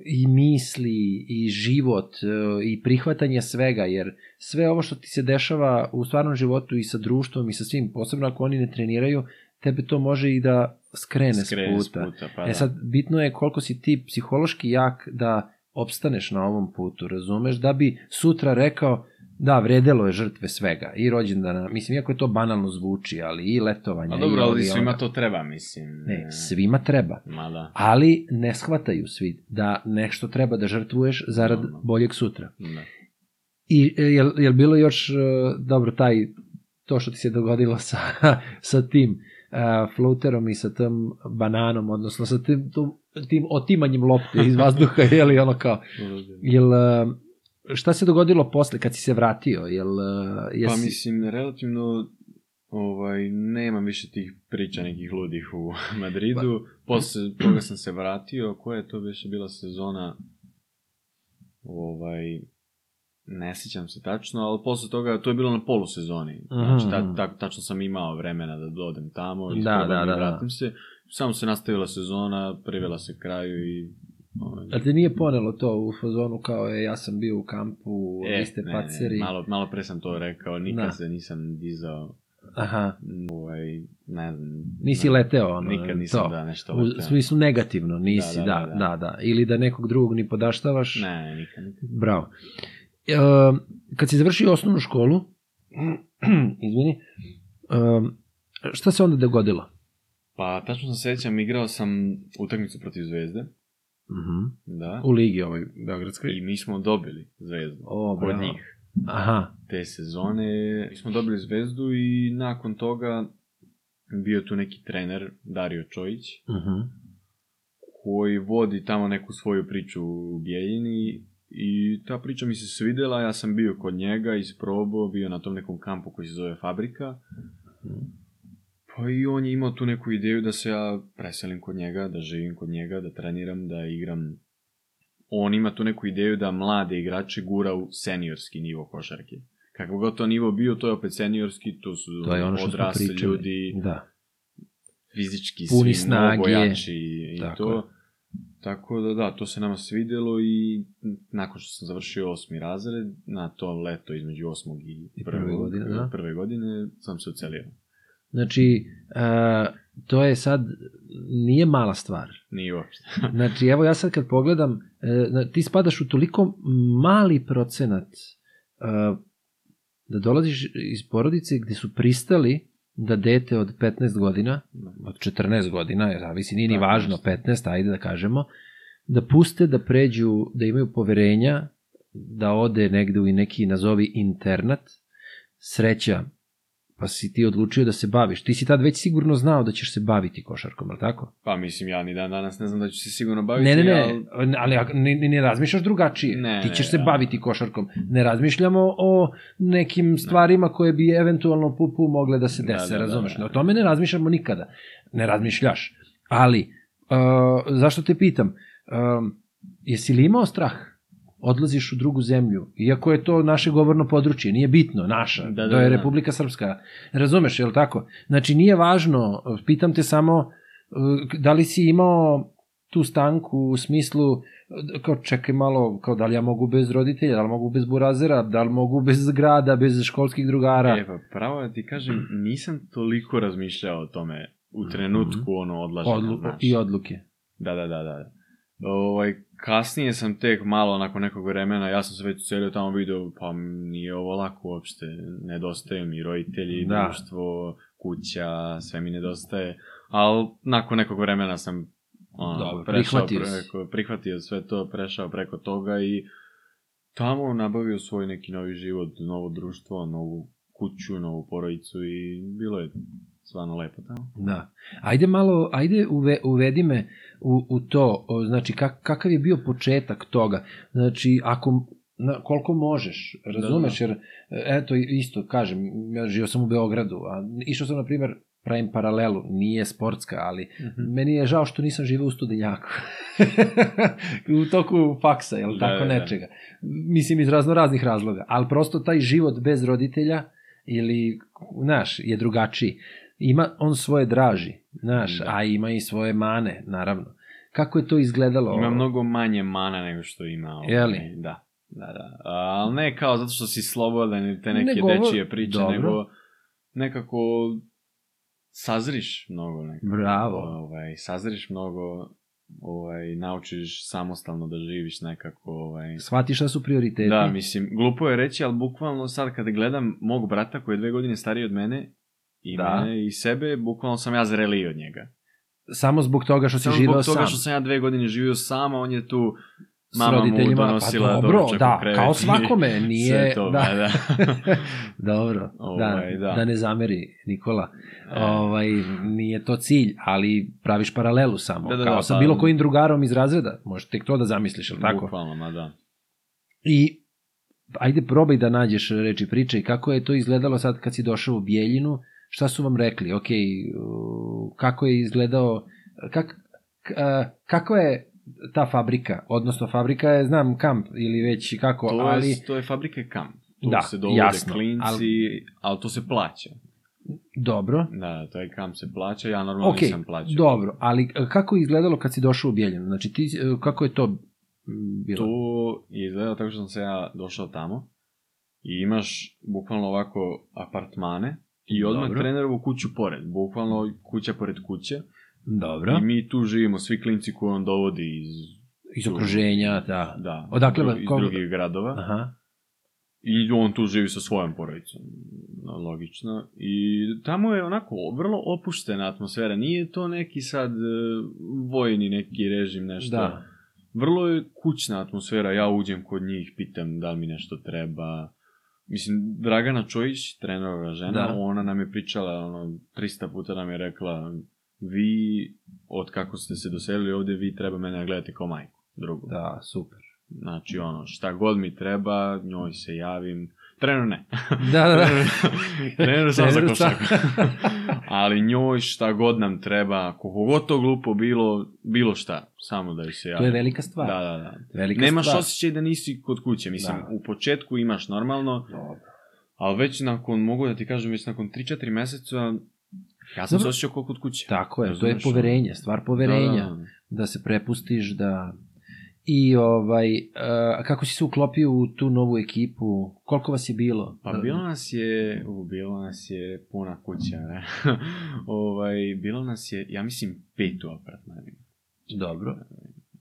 i misli i život e, i prihvatanje svega, jer sve ovo što ti se dešava u stvarnom životu i sa društvom i sa svim, posebno ako oni ne treniraju, tebe to može i da skrene, Skrene s s puta. puta, pa e da. sad, bitno je koliko si ti psihološki jak da opstaneš na ovom putu, razumeš, da bi sutra rekao da, vredelo je žrtve svega, i rođendana, mislim, iako je to banalno zvuči, ali i letovanja, A i dobro, ali svima to treba, mislim. Ne, svima treba. Ma da. Ali ne shvataju svi da nešto treba da žrtvuješ zarad Normalno. boljeg sutra. da. I e, jel, jel bilo još, e, dobro, taj, to što ti se dogodilo sa, sa tim uh, floaterom i sa tom bananom, odnosno sa tim, tom, tim otimanjem lopte iz vazduha, je li ono kao, jel, šta se dogodilo posle kad si se vratio, jel, e, jesi, Pa mislim, relativno ovaj, nemam više tih priča nekih ludih u Madridu. Posle toga sam se vratio, koja je to više bila sezona, ovaj, ne sjećam se tačno, ali posle toga, to je bilo na polusezoni. Znači, ta, ta, tačno sam imao vremena da dodem tamo i Da, da, da, da, da. vratim se. Samo se nastavila sezona, privela se kraju i... Ovaj, a te nije ponelo to u fazonu kao je, ja sam bio u kampu, vi ste E, ne, paceri, ne, malo, malo pre sam to rekao, nikad Da. se nisam dizao, aha, ovaj, ne znam. nisi leteo, ono, Nikad nisam, to. da, nešto U leteo. smislu negativno, nisi, da Da, da, da, da, da, da, da. Ili da nekog drugog ni podaštavaš. Ne, ne, nikad, nikad. Bravo. E, kad si završio osnovnu školu, izvini, e, šta se onda dogodilo? Pa, tačno se sećam, igrao sam utakmicu protiv Zvezde, Mhm. da, U ligi ovoj Beogradskoj. i mi smo dobili Zvezdu O, kod bravo. njih. Aha, Te sezone, mi smo dobili Zvezdu i nakon toga bio tu neki trener, Dario Čojić, mhm. koji vodi tamo neku svoju priču u Bijeljini I ta priča mi se svidela, ja sam bio kod njega, isprobao, bio na tom nekom kampu koji se zove Fabrika. Pa i on je imao tu neku ideju da se ja preselim kod njega, da živim kod njega, da treniram, da igram. On ima tu neku ideju da mlade igrače gura u seniorski nivo košarke. Kako god to nivo bio, to je opet seniorski, to su To je ono odrasli ljudi, Da. fizički Puni svi snage. mnogo jači i, i Tako to. Tako da da, to se nama svidelo i nakon što sam završio osmi razred, na to leto između osmog i, I prve prvog, godine, da. prve godine sam se ucelio. Znači, a, to je sad, nije mala stvar. Nije uopšte. Znači, evo ja sad kad pogledam, e, na- ti spadaš u toliko mali procenat e, da dolaziš iz porodice gde su pristali da dete od 15 godina, od 14 godina, jer zavisi, nije ni važno, jeste. 15, ajde da kažemo, da puste da pređu, da imaju poverenja, da ode negde u neki, nazovi, internat, sreća, pa si ti odlučio da se baviš. Ti si tad već sigurno znao da ćeš se baviti košarkom, ali tako? Pa mislim, ja ni dan danas ne znam da ću se sigurno baviti. Ne, ne, ne, ali- ali ne, ne, ne razmišljaš drugačije. Ne, Ti ćeš ne, se da. baviti košarkom. Ne razmišljamo o nekim stvarima koje bi eventualno pupu mogle da se Da, dese, da, da, razumeš? da. O tome ne razmišljamo nikada. Ne razmišljaš. Ali, uh, zašto te pitam? Um, jesi li imao strah? Odlaziš u drugu zemlju, iako je to naše govorno područje, nije bitno, naša, Da, da, to je da. Republika Srpska. Razumeš, je li tako? Znači, nije važno, pitam te samo, uh, da li si imao tu stanku u smislu uh, kao čekaj malo, kao da li ja mogu bez roditelja, da li mogu bez burazera, da li mogu bez grada, bez školskih drugara. E, pa pravo da ti kažem, nisam toliko razmišljao o tome u trenutku ono odlaženja, Odlu znaš. I odluke. Da, da, da, da. Ovaj, kasnije sam tek malo nakon nekog vremena, ja sam se već ucelio tamo video, pa nije ovo lako uopšte, nedostaju mi roditelji, Da. društvo, kuća, sve mi nedostaje, ali nakon nekog vremena sam ono, Dobro, prešao prihvatio preko, prihvatio sve to, prešao preko toga i tamo nabavio svoj neki novi život, novo društvo, novu kuću, novu porodicu i bilo je stvarno lepo tamo. Da. Ajde malo, ajde uve, uvedi me u, u to, o, znači kak, kakav je bio početak toga. Znači, ako na, koliko možeš, razumeš, Da, jer eto isto kažem, ja živio sam u Beogradu, a išao sam na primjer pravim paralelu, nije sportska, ali Mhm. meni je žao što nisam živeo u studenjaku. u toku faksa, jel Da, tako da, da. nečega. Mislim iz razno raznih razloga, ali prosto taj život bez roditelja ili, znaš, je drugačiji. Ima on svoje draži, znaš, Da. a ima i svoje mane, naravno. Kako je to izgledalo? Ima mnogo manje mana nego što ima. Ovaj, Je li? Da. Da, da. Ali ne kao zato što si slobodan ili te neke Ne govor- dečije priče, Dobro. nego nekako sazriš mnogo. Nekako. Bravo. Ovaj, sazriš mnogo, ovaj, naučiš samostalno da živiš nekako. Ovaj. Shvatiš šta su prioriteti? Da, mislim, glupo je reći, ali bukvalno sad kada gledam mog brata koji je dve godine stariji od mene, i Da. mene i sebe, bukvalno sam ja zreliji od njega. Samo zbog toga što si Samo živeo zbog toga sam. što sam ja dve godine živio sam, a on je tu mama mu roditeljima, donosila pa dobro, doručak u da, krevet kao svakome, nije, to, da. da. Dobro, Ovaj, da, da. da ne zameri Nikola. E. Ovaj, nije to cilj, ali praviš paralelu samo, Da, da, kao da, sa pa- bilo kojim drugarom iz razreda, možeš tek to da zamisliš, jel tako? Bukvalno, ma da. I ajde probaj da nađeš reči priče i kako je to izgledalo sad kad si došao u Bijeljinu, šta su vam rekli, ok, kako je izgledao, kak, k- a, kako je ta fabrika, odnosno fabrika je, znam, kamp ili već kako, To, ali... je, to je fabrika kamp. Tu Da, se dovode jasno, klinci, ali- ali... to se plaća. Dobro, Da, taj kamp se plaća, ja normalno ok, nisam plaćao. dobro, ali e, kako je izgledalo kad si došao u Bijeljinu? Znači, ti, e, kako je to bilo? To je izgledalo tako što sam se ja došao tamo i imaš bukvalno ovako apartmane i odmah Dobro. trenerovu kuću pored, bukvalno kuća pored kuće. Dobro, I mi tu živimo, svi klinci koje on dovodi iz, iz okruženja, da. da, Odakle iz ko- drugih gradova. Aha, I on tu živi sa svojom porodicom, no, logično. I tamo je onako vrlo opuštena atmosfera. Nije to neki sad e, vojni neki režim, nešto. da. Vrlo je kućna atmosfera. Ja uđem kod njih, pitam da li mi nešto treba. Mislim, Dragana Čojić, trenerova žena, Da. ona nam je pričala, ono, 300 puta nam je rekla, vi, od kako ste se doselili ovde, vi treba mene da gledate kao majku, drugu. Da, super. Znači, ono, šta god mi treba, njoj se javim. Trenu ne. Da, da, da. Trenu samo za košarku. Ali njoj šta god nam treba, koliko god to glupo bilo, bilo šta, samo da joj se javim. To je velika stvar. Da, da, da. Velika Nemaš stvar. osjećaj da nisi kod kuće. Mislim, Da. u početku imaš normalno, Dobro. ali već nakon, mogu da ti kažem, već nakon 3-4 meseca, ja sam Dobro. se osjećao kod kuće. Tako je, to je poverenje, stvar poverenja. Da, da, da. da se prepustiš, da... I ovaj, uh, kako si se uklopio u tu novu ekipu? Koliko vas je bilo? Pa bilo nas je, u, bilo nas je puna kuća, ne? ovaj, bilo nas je, ja mislim, pet u apartmanima. Dobro.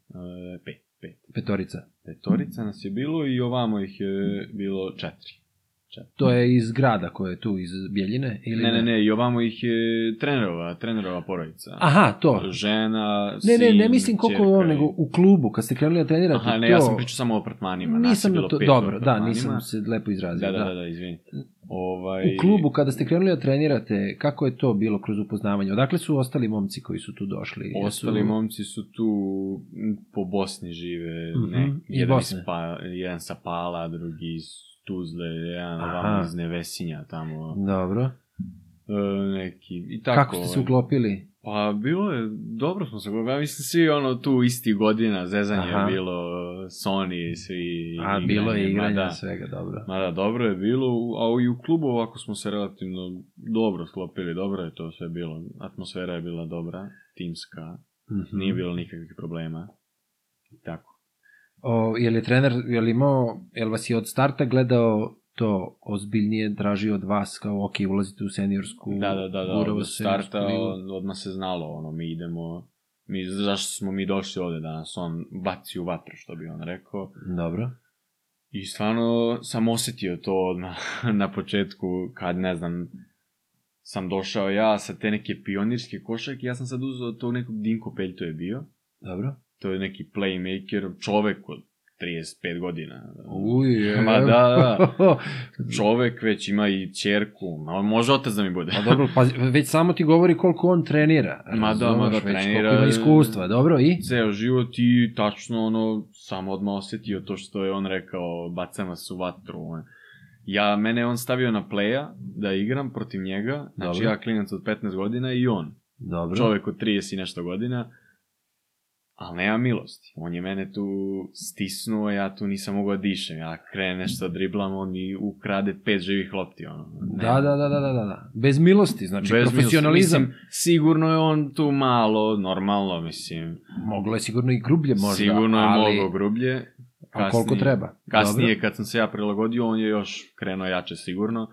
E, pet, pet. Petorica. Petorica nas je bilo i ovamo ih je bilo četiri. To je iz grada koje je tu, iz Bjeljine? Ili Ne, ne, ne, i ovamo ih je trenerova, trenerova porodica. Aha, to. Žena, Ne, ne, ne sin, mislim koliko i- nego u klubu, kad ste krenuli da trenirate. Aha, ne, to... ja sam pričao samo o apartmanima. nas Nisam bilo to, dobro, da, nisam se lepo izrazio. Da, da, da, da, izvini. Ovaj, U klubu, kada ste krenuli da trenirate, kako je to bilo kroz upoznavanje? Odakle su ostali momci koji su tu došli? Jesu- Ostali momci su tu po Bosni žive, Mhm, ne, iz jedan, Bosne. iz pa, jedan sa Pala, drugi iz Tuzle, jedan ovamo iz Nevesinja tamo, Dobro. e, neki, i tako. Kako ste se ovaj. uklopili? Pa bilo je, dobro smo se uklopili, ja mislim svi ono tu isti godina, zezanje Aha. je bilo, Sony, svi A, bilo je igranje mada, svega, dobro. Mada, dobro je bilo, a i u klubu ovako smo se relativno dobro sklopili, dobro je to sve bilo, atmosfera je bila dobra, timska, Mhm. nije bilo nikakvih problema. I Tako. O, je li trener, je li imao, je li vas je od starta gledao to ozbiljnije, tražio od vas kao, ok, ulazite u seniorsku, Da, da, da, da, od starta od- odmah se znalo, ono, mi idemo, mi, zašto smo mi došli ovde da nas on baci u vatru, što bi on rekao. Dobro. I stvarno sam osetio to odmah na početku, kad, ne znam, sam došao ja sa te neke pionirske košarke, ja sam sad uzeo tog nekog Dinko Peljto je bio, Dobro. To je neki playmaker, čovek od 35 godina. Uj, je. Ma da, da. Čovek već ima i čerku, ma može otac da mi bude. Pa dobro, pa već samo ti govori koliko on trenira. Ma da, ma da, trenira- Koliko ima iskustva, dobro, i? Ceo život i tačno ono, sam odmah osetio to što je on rekao, baca nas u vatru. Ja, mene on stavio na playa da igram protiv njega, znači Dobro. ja klinac od 15 godina i on, Dobro. čovek od 30 i nešto godina, ali nema milosti. On je mene tu stisnuo, ja tu nisam mogao da dišem, ja krenem nešto da driblam, on mi ukrade pet živih lopti, ono. Da, da, da, da, da, da, da. Bez milosti, znači Bez profesionalizam. Mislim, sigurno je on tu malo, normalno, mislim. Moglo je sigurno i grublje možda, sigurno je ali, moglo grublje. a koliko treba. Kasnije, Dobro. kad sam se ja prilagodio, on je još krenuo jače sigurno.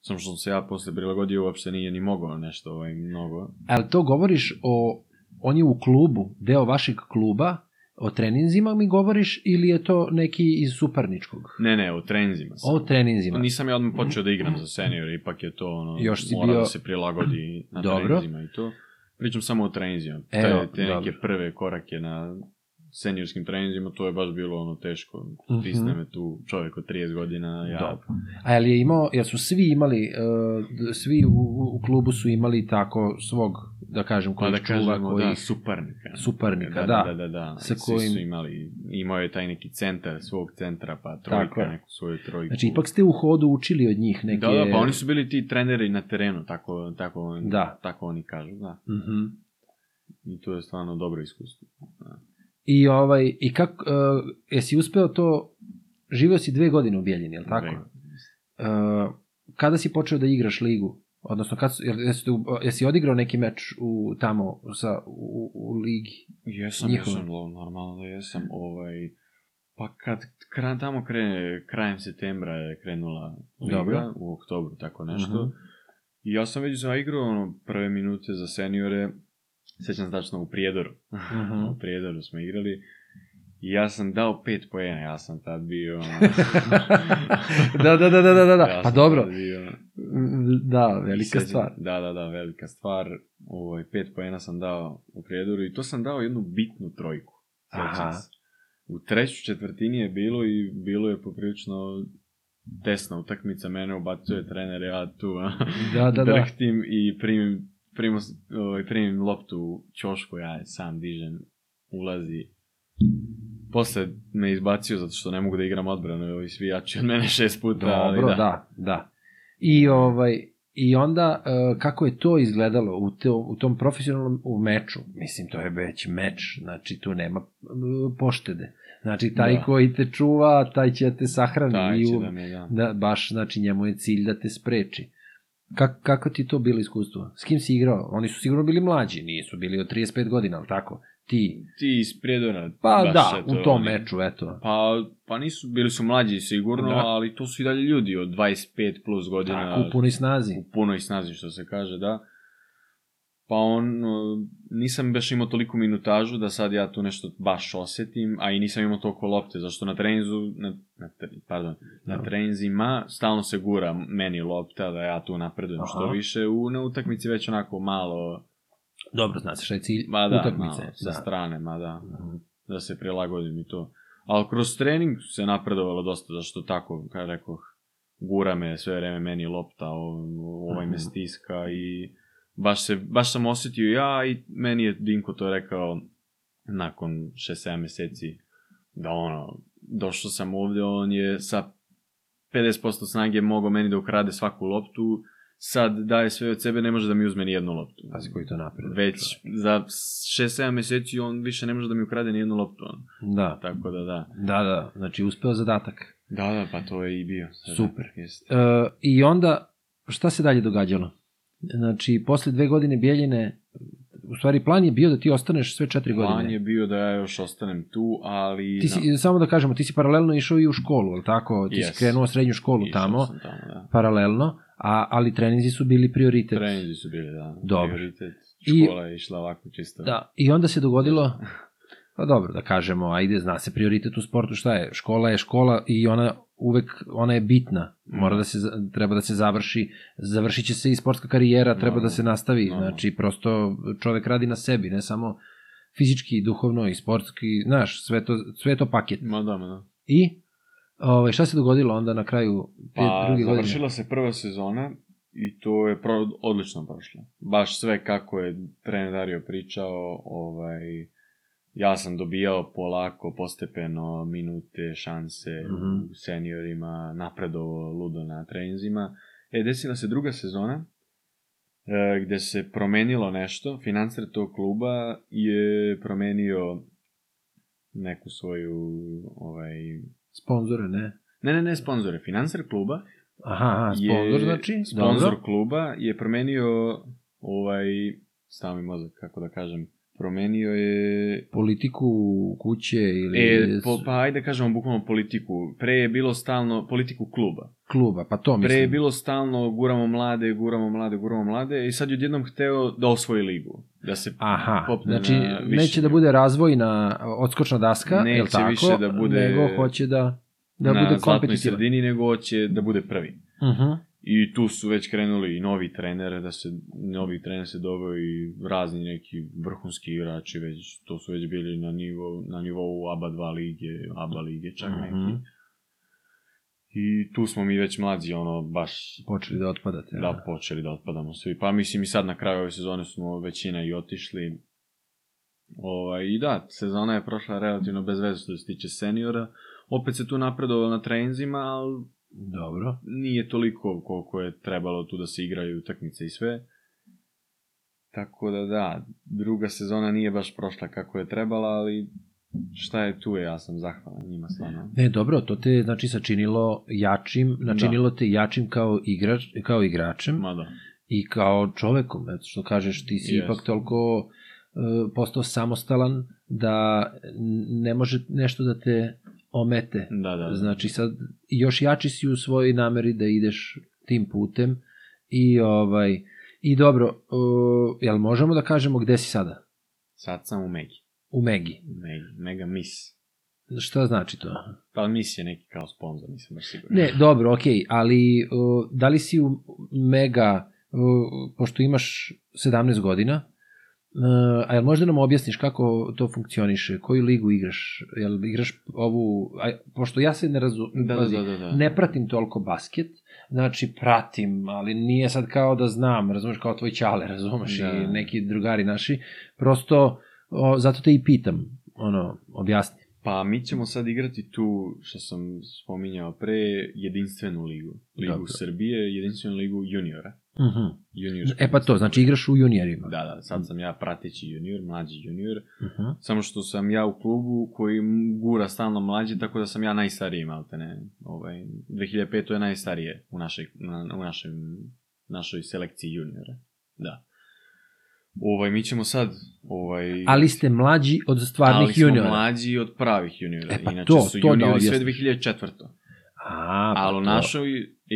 Samo što sam se ja posle prilagodio, uopšte nije ni mogao nešto ovaj, mnogo. Ali to govoriš o, on je u klubu, deo vašeg kluba, o treninzima mi govoriš ili je to neki iz suparničkog? Ne, ne, o treninzima sam. O treninzima. Nisam ja odmah počeo da igram za senior, ipak je to ono, Još si mora bio- da se prilagodi na Dobro. treninzima i to. Pričam samo o treninzima. Evo, te, te neke prve korake na seniorskim treninzima, to je baš bilo ono teško. Mhm. Stisne me tu čovjek od 30 godina, ja Dobro. A jel je imao, jel su svi imali, uh, svi u, u klubu su imali tako svog, da kažem, Pa koji da čuva, kažemo, koji... da, suparnika. Suparnika, da. da. Da, da, da. Sa Svi kojim- su imali, imao je taj neki centar, svog centra, pa Tako trojka, je. neku svoju trojku. Znači, ipak ste u hodu učili od njih neke... Da, da, pa oni su bili ti treneri na terenu, tako, tako, Da. tako oni kažu, da. Mhm. I to je stvarno dobro iskustvo. I, ovaj, i kako, uh, jesi uspeo to, živeo si dve godine u Bijeljini, je li tako? Dve. Uh, kada si počeo da igraš ligu? Odnosno, kad, jesi, jesi odigrao neki meč u, tamo sa, u, u ligi? Jesam, Njihova. jesam, lo, normalno da jesam, ovaj, pa kad kran, tamo krene, krajem septembra je krenula liga, Dobro. u oktobru, tako nešto, Mhm. i ja sam već zaigrao ono, prve minute za seniore, sećam se tačno u Prijedoru, Mhm. u Prijedoru smo igrali, i ja sam dao pet poena, ja sam tad bio, ono, da, da, da, da, da, da. ja pa dobro, bio, da, velika Sećam- stvar. Da, da, da, velika stvar. Ovaj, pet poena sam dao u Prijedoru i to sam dao jednu bitnu trojku. Aha. Se. U trećoj četvrtini je bilo i bilo je poprilično tesna utakmica, mene ubacuje trener, ja tu a, Da, da, da. drhtim i primim, primim, ovaj, primim loptu u ćošku, ja sam dižem, ulazi posle me izbacio zato što ne mogu da igram odbranu, ovi svi jači od mene šest puta, ali Dobro, da. da, da. I, ovaj, I onda, e, kako je to izgledalo u, te, u tom profesionalnom u meču? Mislim, to je već meč, znači tu nema e, poštede. Znači, taj Da. koji te čuva, taj će te sahrani. Taj će u- da me, da. da, baš, znači, njemu je cilj da te spreči. Kak, kako ti to bilo iskustvo? S kim si igrao? Oni su sigurno bili mlađi, nisu bili od 35 godina, ali tako? Ti? Ti iz Prijedora. Pa baš, da, eto, u tom oni- meču, eto. Pa, pa nisu, bili su mlađi sigurno, Da. ali to su i dalje ljudi od 25 plus godina. Tako, u punoj snazi. u punoj snazi, što se kaže, da. Pa on, nisam baš imao toliko minutažu da sad ja tu nešto baš osetim, a i nisam imao toliko lopte, zašto na treninzu, na, na, pardon, na Da. treninzima stalno se gura meni lopta da ja tu napredujem što Aha. više, u, na utakmici već onako malo, Dobro, znaš šta je cilj ma da, utakmice. malo, sa da. strane, ma da, da se prilagodim i to. Ali kroz trening se napredovalo dosta, zašto tako, kada rekoh, gura me sve vreme meni lopta, ovaj me stiska i baš, se, baš sam osetio ja i meni je Dinko to rekao nakon 6-7 meseci da ono, došao sam ovde, on je sa 50% snage mogao meni da ukrade svaku loptu, sad daje sve od sebe, ne može da mi uzme ni jednu loptu. Pazi koji to napred. Već za 6-7 meseci on više ne može da mi ukrade ni jednu loptu. ono. Da, Tako da da. da, da, znači uspeo zadatak. Da, da, pa to je i bio. Super. Jeste. E, I onda, šta se dalje događalo? Znači, posle dve godine Bijeljine, u stvari plan je bio da ti ostaneš sve četiri Plan godine. je bio da ja još ostanem tu, ali... Ti si, samo da kažemo, ti si paralelno išao i u školu, ali tako? Ti Yes. si krenuo srednju školu Išao tamo, tamo, da. paralelno, a, ali treninzi su bili prioritet. Treninzi su bili, da. Dobro. Prioritet. I- Škola je išla ovako čisto. Da, i onda se dogodilo, pa dobro, da kažemo, ajde, zna se prioritet u sportu, šta je? Škola je škola i ona uvek, ona je bitna. Mora da se, treba da se završi, završit će se i sportska karijera, treba da Normalno. se nastavi. Normalno. Znači, prosto čovek radi na sebi, ne samo fizički, duhovno i sportski, znaš, sve to, sve to paket. Ma da, ma da. I, ovaj, šta se dogodilo onda na kraju te Pa, druge godine? završila se prva sezona i to je pro, odlično prošlo. Baš sve kako je trener Dario pričao, ovaj, ja sam dobijao polako, postepeno minute, šanse Mhm. u seniorima, napredovo ludo na treninzima. E, desila se druga sezona, e, gde se promenilo nešto, financer tog kluba je promenio neku svoju, ovaj, Sponzore, ne? ne, ne, ne sponzore, financer kluba Aha, aha sponzor znači? Sponsor Dobro. kluba je promenio ovaj, stavi mozak, kako da kažem, promenio je Politiku kuće ili E, po, pa ajde kažemo bukvalno politiku. Pre je bilo stalno politiku kluba. kluba, pa to mislim. Pre je bilo stalno guramo mlade, guramo mlade, guramo mlade i sad je odjednom hteo da osvoji ligu. Da se Aha, popne znači na više neće da bude razvojna odskočna daska, Neće je li tako? više da bude- Nego hoće da, da na bude zlatnoj kompetitivan. sredini, nego hoće da bude prvi. Uh -huh. I tu su već krenuli i novi trener, da se, novi trener se doveo i razni neki vrhunski igrači, već, to su već bili na, nivo, na nivou ABA 2 lige, ABA lige čak neki. Mhm. I tu smo mi već mlađi, ono, baš Počeli da otpadate. da počeli da otpadamo svi. Pa mislim i sad na kraju ove sezone smo većina i otišli. Ovaj, I da, sezona je prošla relativno bez veze što se tiče seniora. Opet se tu napredovalo na treninzima, ali Dobro. nije toliko koliko je trebalo tu da se igraju utakmice i sve. Tako da da, druga sezona nije baš prošla kako je trebala, ali šta je tu je, ja sam zahvalan njima stvarno. Ne, dobro, to te znači sačinilo jačim, načinilo te jačim kao igrač, kao igračem Ma da. i kao čovekom, eto što kažeš, ti si Jest. ipak toliko e, postao samostalan da ne može nešto da te omete. Da, da. da. Znači sad još jači si u svojoj nameri da ideš tim putem i ovaj i dobro, uh, jel možemo da kažemo gde si sada? Sad sam u Megi. U Megi. Megi. Mega Miss. Šta znači to? Pa Miss je neki kao sponsor, nisam baš siguran. Ne, dobro, okej, ali uh, da li si u Mega, uh, pošto imaš 17 godina, a jel možda nam objasniš kako to funkcioniše, koju ligu igraš, jel igraš ovu, a, pošto ja se ne razumem, Da, da, da, da, da. ne pratim toliko basket, znači pratim, ali nije sad kao da znam, razumeš, kao tvoj ćale, razumeš, Da. i neki drugari naši, prosto, o, zato te i pitam, ono, objasni. Pa mi ćemo sad igrati tu, što sam spominjao pre, jedinstvenu ligu. Ligu Dobro. Srbije, jedinstvenu ligu juniora. Mhm. Juniorska E pa to, znači igraš u juniorima. Da, da, sad sam ja prateći junior, mlađi junior. Mhm. Samo što sam ja u klubu koji gura stalno mlađi, tako da sam ja najstariji, malte ne. Ovaj, 2005. je najstarije u, našoj, na, u našem, našoj selekciji juniora. Da. Ovaj, mi ćemo sad, ovaj... Ali ste mlađi od ali stvarnih smo juniora. mlađi od pravih juniora. E pa Inače to, su to da juniori sve objasniš. 2004. A, pa Ali u našoj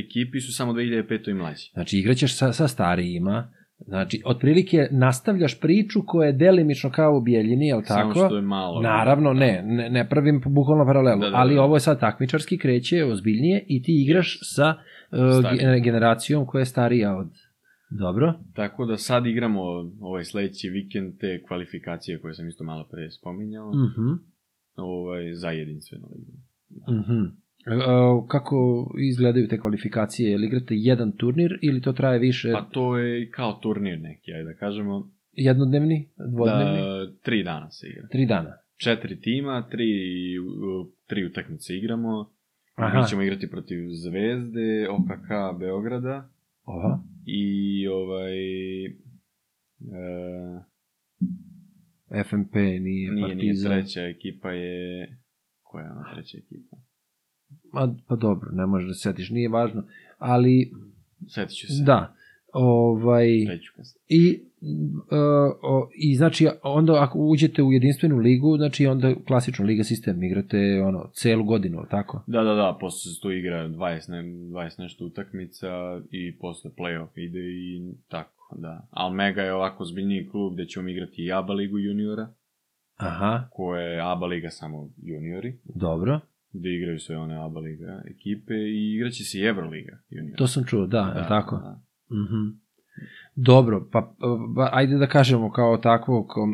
ekipi su samo 2005. i mlađi. Znači, igraćeš sa, sa starijima, znači, otprilike nastavljaš priču koja je delimično kao u Bijeljini, je li tako? Samo što je malo. Naravno, ne, ne, ne pravim bukvalno paralelu, Da, da, ali da. ovo je sad takmičarski, kreće ozbiljnije i ti igraš sa uh, generacijom koja je starija od... Dobro? Tako da sad igramo ovaj sledeći vikend te kvalifikacije koje sam isto malo pre spominjao. Mhm. ovaj, za jedinstvenu ligu. Mhm. E, kako izgledaju te kvalifikacije? Jel igrate jedan turnir ili to traje više? Pa to je kao turnir neki, ajde da kažemo. Jednodnevni? Dvodnevni? Da, tri dana se igra. Tri dana. Četiri tima, tri, tri utakmice igramo. Aha. Mi ćemo igrati protiv Zvezde, OKK Beograda Aha. i ovaj... E, FMP nije, nije, nije Partizan. treća ekipa je... Koja je ona treća ekipa? Ma, pa dobro, ne možeš da se setiš, nije važno. Ali, Sjetit ću se. da, ovaj, i, uh, o, i znači, onda ako uđete u jedinstvenu ligu, znači onda klasičnu liga sistem, igrate ono, celu godinu, tako? Da, da, da, posle se tu igra 20, ne, 20 nešto utakmica i posle play-off ide i tako, da. Ali Mega je ovako zbiljniji klub gde ćemo igrati i ABA ligu juniora, Aha, koja je ABA liga samo juniori, dobro. Gde igraju sve one ABA liga ekipe i igraće se i Euroliga juniora. To sam čuo, da, da tako? Da. Mhm. Dobro, pa, pa ajde da kažemo kao takvo, kao,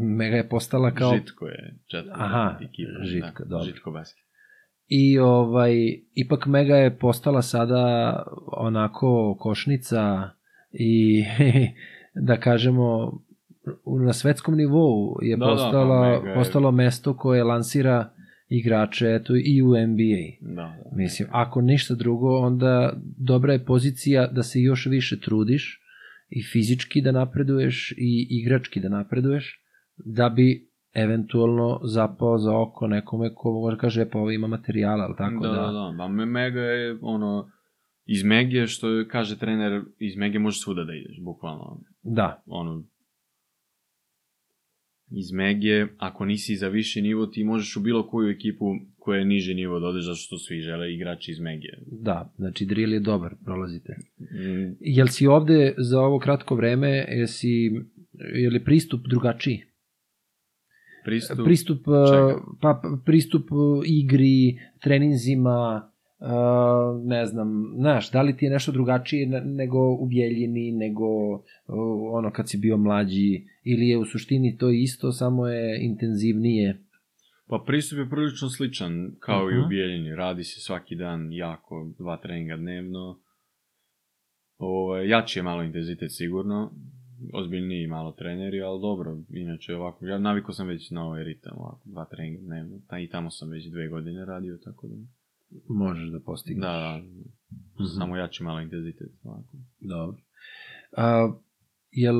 Mega je postala kao... Žitko je četvrta Aha, ekipa. Žitko, da, dobro. Žitko basket. I ovaj, ipak Mega je postala sada onako košnica i da kažemo na svetskom nivou je Da, da, postala, pa Mega je- postalo mesto koje lansira igrače eto, i u NBA. Da, da. Mislim, ako ništa drugo, onda dobra je pozicija da se još više trudiš i fizički da napreduješ i igrački da napreduješ, da bi eventualno zapao za oko nekome ko može kaže, "E, pa ovo ima materijala, ali tako da, da... da, da. Me- Mega je ono, iz Megije, što kaže trener, iz Megije možeš svuda da ideš, bukvalno. da. ono, iz Megije, ako nisi za viši nivo, ti možeš u bilo koju ekipu koja je niži nivo da odeš, zato što svi žele igrači iz Megije. Da, znači drill je dobar, prolazite. Mm, Jel si ovde za ovo kratko vreme, jesi, je li pristup drugačiji? Pristup, Pristup, čega? pa, pristup uh, igri, treninzima, uh, ne znam, znaš, da li ti je nešto drugačije ne- nego u Bjeljini, nego uh, ono kad si bio mlađi, ili je u suštini to isto, samo je intenzivnije? Pa pristup je prilično sličan, kao i Mhm. u Bijeljini. Radi se svaki dan jako, dva treninga dnevno. Ovo, jači je malo intenzitet sigurno, ozbiljniji malo treneri, ali dobro, inače ovako, ja navikao sam već na ovaj ritam, ovako, dva treninga dnevno, i tamo sam već dve godine radio, tako da, Možeš da postigneš. da, da, Mhm. samo jači malo intenzitet, ovako. Dobro. A, jel,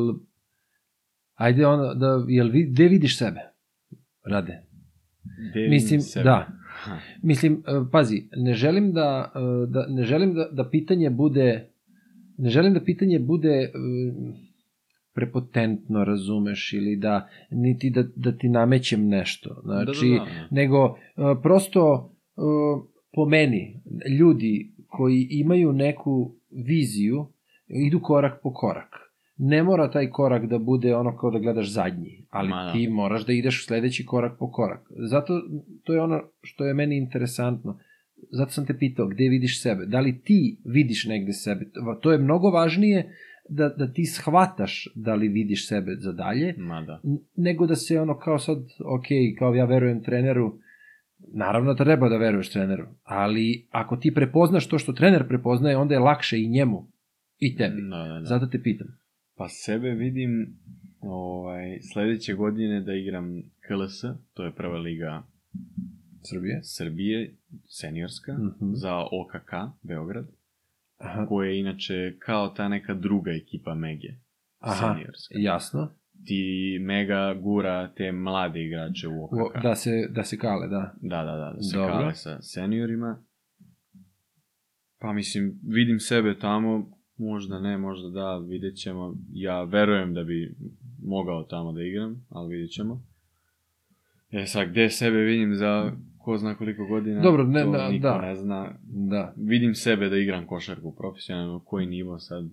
ajde ono, da, jel, vi, gde vidiš sebe? Rade. Gde Mislim, sebe? da. Ha. Mislim, e, pazi, ne želim da, e, da ne želim da, da pitanje bude ne želim da pitanje bude e, prepotentno, razumeš, ili da niti da, da ti namećem nešto. Znači, da, da, da. nego prosto po meni ljudi koji imaju neku viziju idu korak po korak. Ne mora taj korak da bude ono kao da gledaš zadnji, ali Ma da. ti moraš da ideš sledeći korak po korak. Zato to je ono što je meni interesantno. Zato sam te pitao gde vidiš sebe. Da li ti vidiš negde sebe? To je mnogo važnije da, da ti shvataš da li vidiš sebe za dalje, Ma da. Nego da se ono kao sad, ok, kao ja verujem treneru, naravno da treba da veruješ treneru, ali ako ti prepoznaš to što trener prepoznaje, onda je lakše i njemu i tebi. Da, da, da. Zato te pitam. Pa sebe vidim ovaj, sledeće godine da igram KLS, to je prva liga Srbije. Srbije, seniorska, Mhm. za OKK, Beograd, Aha, koja je inače kao ta neka druga ekipa Mege, Aha, seniorska. jasno. Ti Mega gura te mlade igrače u OKK. Da se, da se kale, da. Da, da, da, da se Dobro. kale sa seniorima. Pa mislim, vidim sebe tamo, možda ne, možda da, vidjet ćemo. Ja verujem da bi mogao tamo da igram, ali vidjet ćemo. E sad, gde sebe vidim za ko zna koliko godina, Dobro, ne, to da, niko da. ne zna. Da, Vidim sebe da igram košarku profesionalno, koji nivo sad,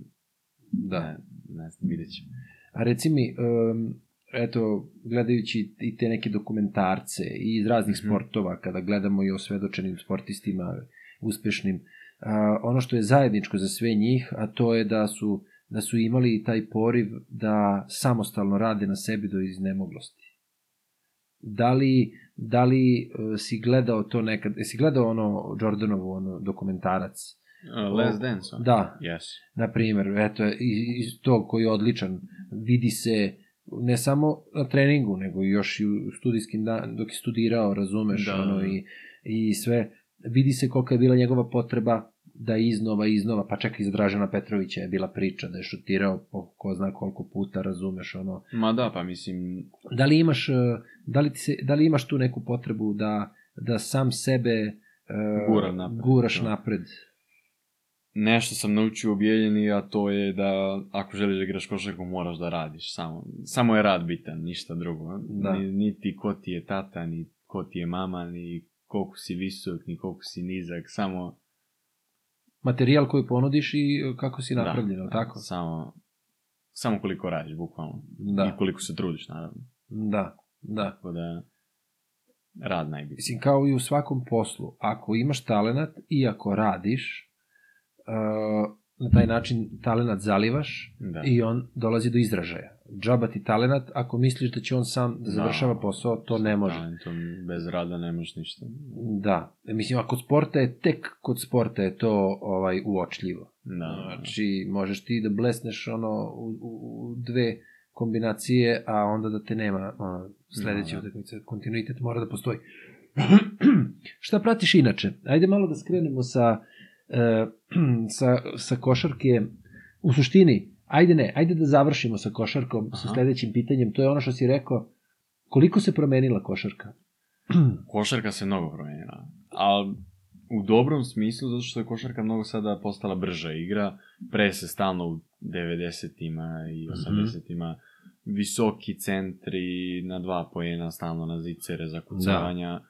da. ne, ne znam, vidjet ćemo. A reci mi, um, eto, gledajući i te neke dokumentarce i iz raznih Mhm. sportova, kada gledamo i o svedočenim sportistima, uspešnim, a, ono što je zajedničko za sve njih, a to je da su, da su imali taj poriv da samostalno rade na sebi do iznemoglosti. Da li, da li uh, si gledao to nekad, jesi gledao ono Jordanovu ono dokumentarac? Uh, Last Dance, on? Da, Yes. na primjer, eto, iz, tog koji je odličan, vidi se ne samo na treningu, nego i još i u studijskim dan, dok je studirao, razumeš, Da, ono, da. i, i sve, vidi se kolika je bila njegova potreba da iznova, iznova, pa čak i za Dražana Petrovića je bila priča da je šutirao po ko zna koliko puta, razumeš, ono, Ma da, pa mislim, da li imaš, e, da li, ti se, da li imaš tu neku potrebu da, da sam sebe e, Gura napred, guraš da. napred? Nešto sam naučio u Bijeljini, a to je da ako želiš da igraš košarku, moraš da radiš. Samo, samo je rad bitan, ništa drugo. Da. Ni, niti ko ti je tata, ni ko ti je mama, ni koliko si visok, ni koliko si nizak, samo... Materijal koji ponudiš i e, kako si napravljen, da, da, tako? Samo, samo koliko radiš, bukvalno. Da. I koliko se trudiš, naravno. Da, da. Tako da, rad najbitniji. Mislim, kao i u svakom poslu, ako imaš talenat i ako radiš, na taj način talenat zalivaš Da. i on dolazi do izražaja. Džaba ti talenat, ako misliš da će on sam da završava Da. posao, to ne može. Talentom, bez rada ne možeš ništa. Da. Mislim, a kod sporta je, tek kod sporta je to ovaj uočljivo. Da. Znači, možeš ti da blesneš ono u, u, u dve kombinacije, a onda da te nema ono, sledeće Da, da. utakmice. Kontinuitet mora da postoji. Šta pratiš inače? Ajde malo da skrenemo sa, e, sa, sa košarke. U suštini, ajde ne, ajde da završimo sa košarkom, sa Aha. sledećim pitanjem. To je ono što si rekao. Koliko se promenila košarka? košarka se mnogo promenila. Ali u dobrom smislu, zato što je košarka mnogo sada postala brža igra. Pre se stalno u 90-ima i 80-ima visoki centri na dva pojena, stalno na zicere za kucavanja.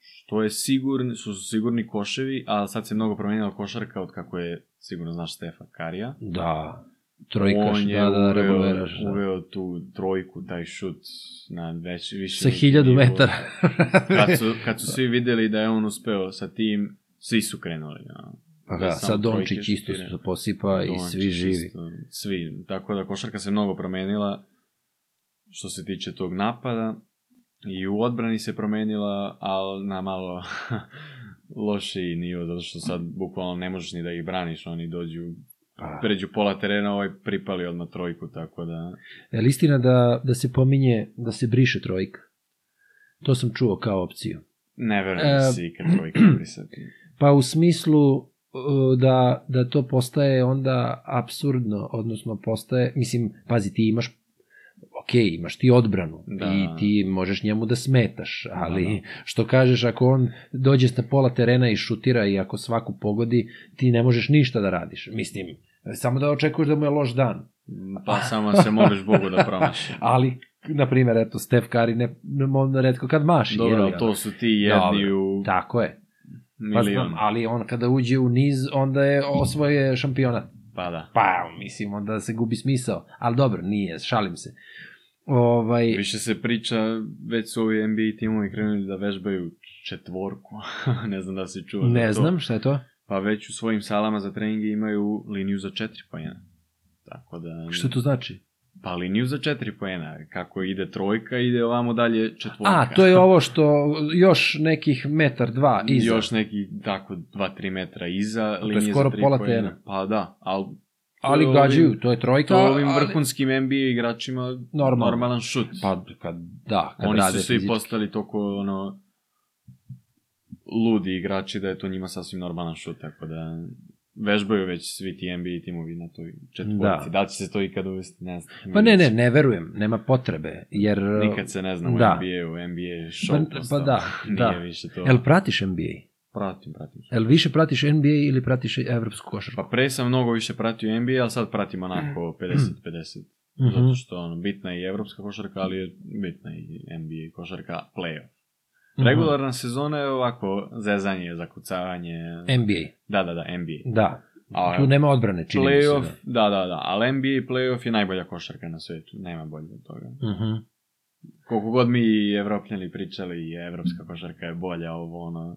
Što je sigurni, su sigurni koševi, a sad se mnogo promenila košarka od kako je, sigurno znaš, Stefa Karija. Da. Trojkaš, On je da, da, uveo. Da. uveo tu trojku, taj šut na već, više... Sa hiljadu metara. kad, su, kad su svi videli da je on uspeo sa tim, svi su krenuli. Ja. Pa Da da, sad Dončić isto se posipa i Dončić svi živi. isto, Svi. Tako da košarka se mnogo promenila što se tiče tog napada. I u odbrani se promenila, ali na malo lošiji nivo, zato što sad bukvalno ne možeš ni da ih braniš, oni dođu, Pa, pređu pola terena, ovaj pripali odmah trojku, tako da... je li istina da, da se pominje da se briše trojka? To sam čuo kao opciju. Ne verujem da E, se ikad trojka brisati. Pa u smislu uh, da, da to postaje onda absurdno, odnosno postaje, mislim, pazi, ti imaš ok, imaš ti odbranu Da. i ti možeš njemu da smetaš, ali Da, da. što kažeš, ako on dođe sa pola terena i šutira i ako svaku pogodi, ti ne možeš ništa da radiš. Mislim, samo da očekuješ da mu je loš dan. Pa samo se moliš Bogu da promaši. Ali, na primjer, eto, Stef Kari ne, ne, ne redko kad maši. Dobro, je li, ali to su ti jedni Dobro, u Tako je. Pa znam, ali on kada uđe u niz, onda je osvoje šampionat. Pa da. Pa, mislim, onda se gubi smisao. Ali dobro, nije, šalim se. Ovaj, Više se priča, već su ovi NBA timovi krenuli da vežbaju četvorku. ne znam da si čuo. za ne to. znam šta je to. Pa već u svojim salama za treninge imaju liniju za četiri pojena. Tako da... Šta to znači? Pa liniju za četiri pojena. Kako ide trojka, ide ovamo dalje četvorka. A, to je ovo što još nekih metar, dva iza. Još neki, tako, 2-3 metra iza je linije skoro za tri pola poena. terena. Pa da, ali... ali je gađaju, ovim- to je trojka. To je ovim ali- vrhunskim NBA igračima Normalno. normalan šut. Pa, kad, da, kad Oni rade su svi fizički. postali toliko, ono, ludi igrači da je to njima sasvim normalan šut, tako da vežbaju već svi ti NBA timovi na toj četvorici. Da. da li će se to ikad uvesti, ne znam. Pa ne, ne, ne verujem, nema potrebe, jer... Nikad se ne zna u da. NBA je show Pa, pa da, Nije da. više to. Jel pratiš NBA? Pratim, pratim. Jel više pratiš NBA ili pratiš evropsku košarku? Pa pre sam mnogo više pratio NBA, ali sad pratim onako 50-50. Mhm. Zato što ono, bitna je i evropska košarka, ali je bitna i NBA košarka, playoff. Mhm. Regularna sezona je ovako zezanje, zakucavanje. NBA, Da, da, da, NBA. da. A Tu nema odbrane, čini mi se. playoff, Da. da, da, da, ali NBA playoff je najbolja košarka na svetu, nema bolje od toga. Mhm. Koliko god mi evropljani pričali, evropska košarka je bolja, ovo ono,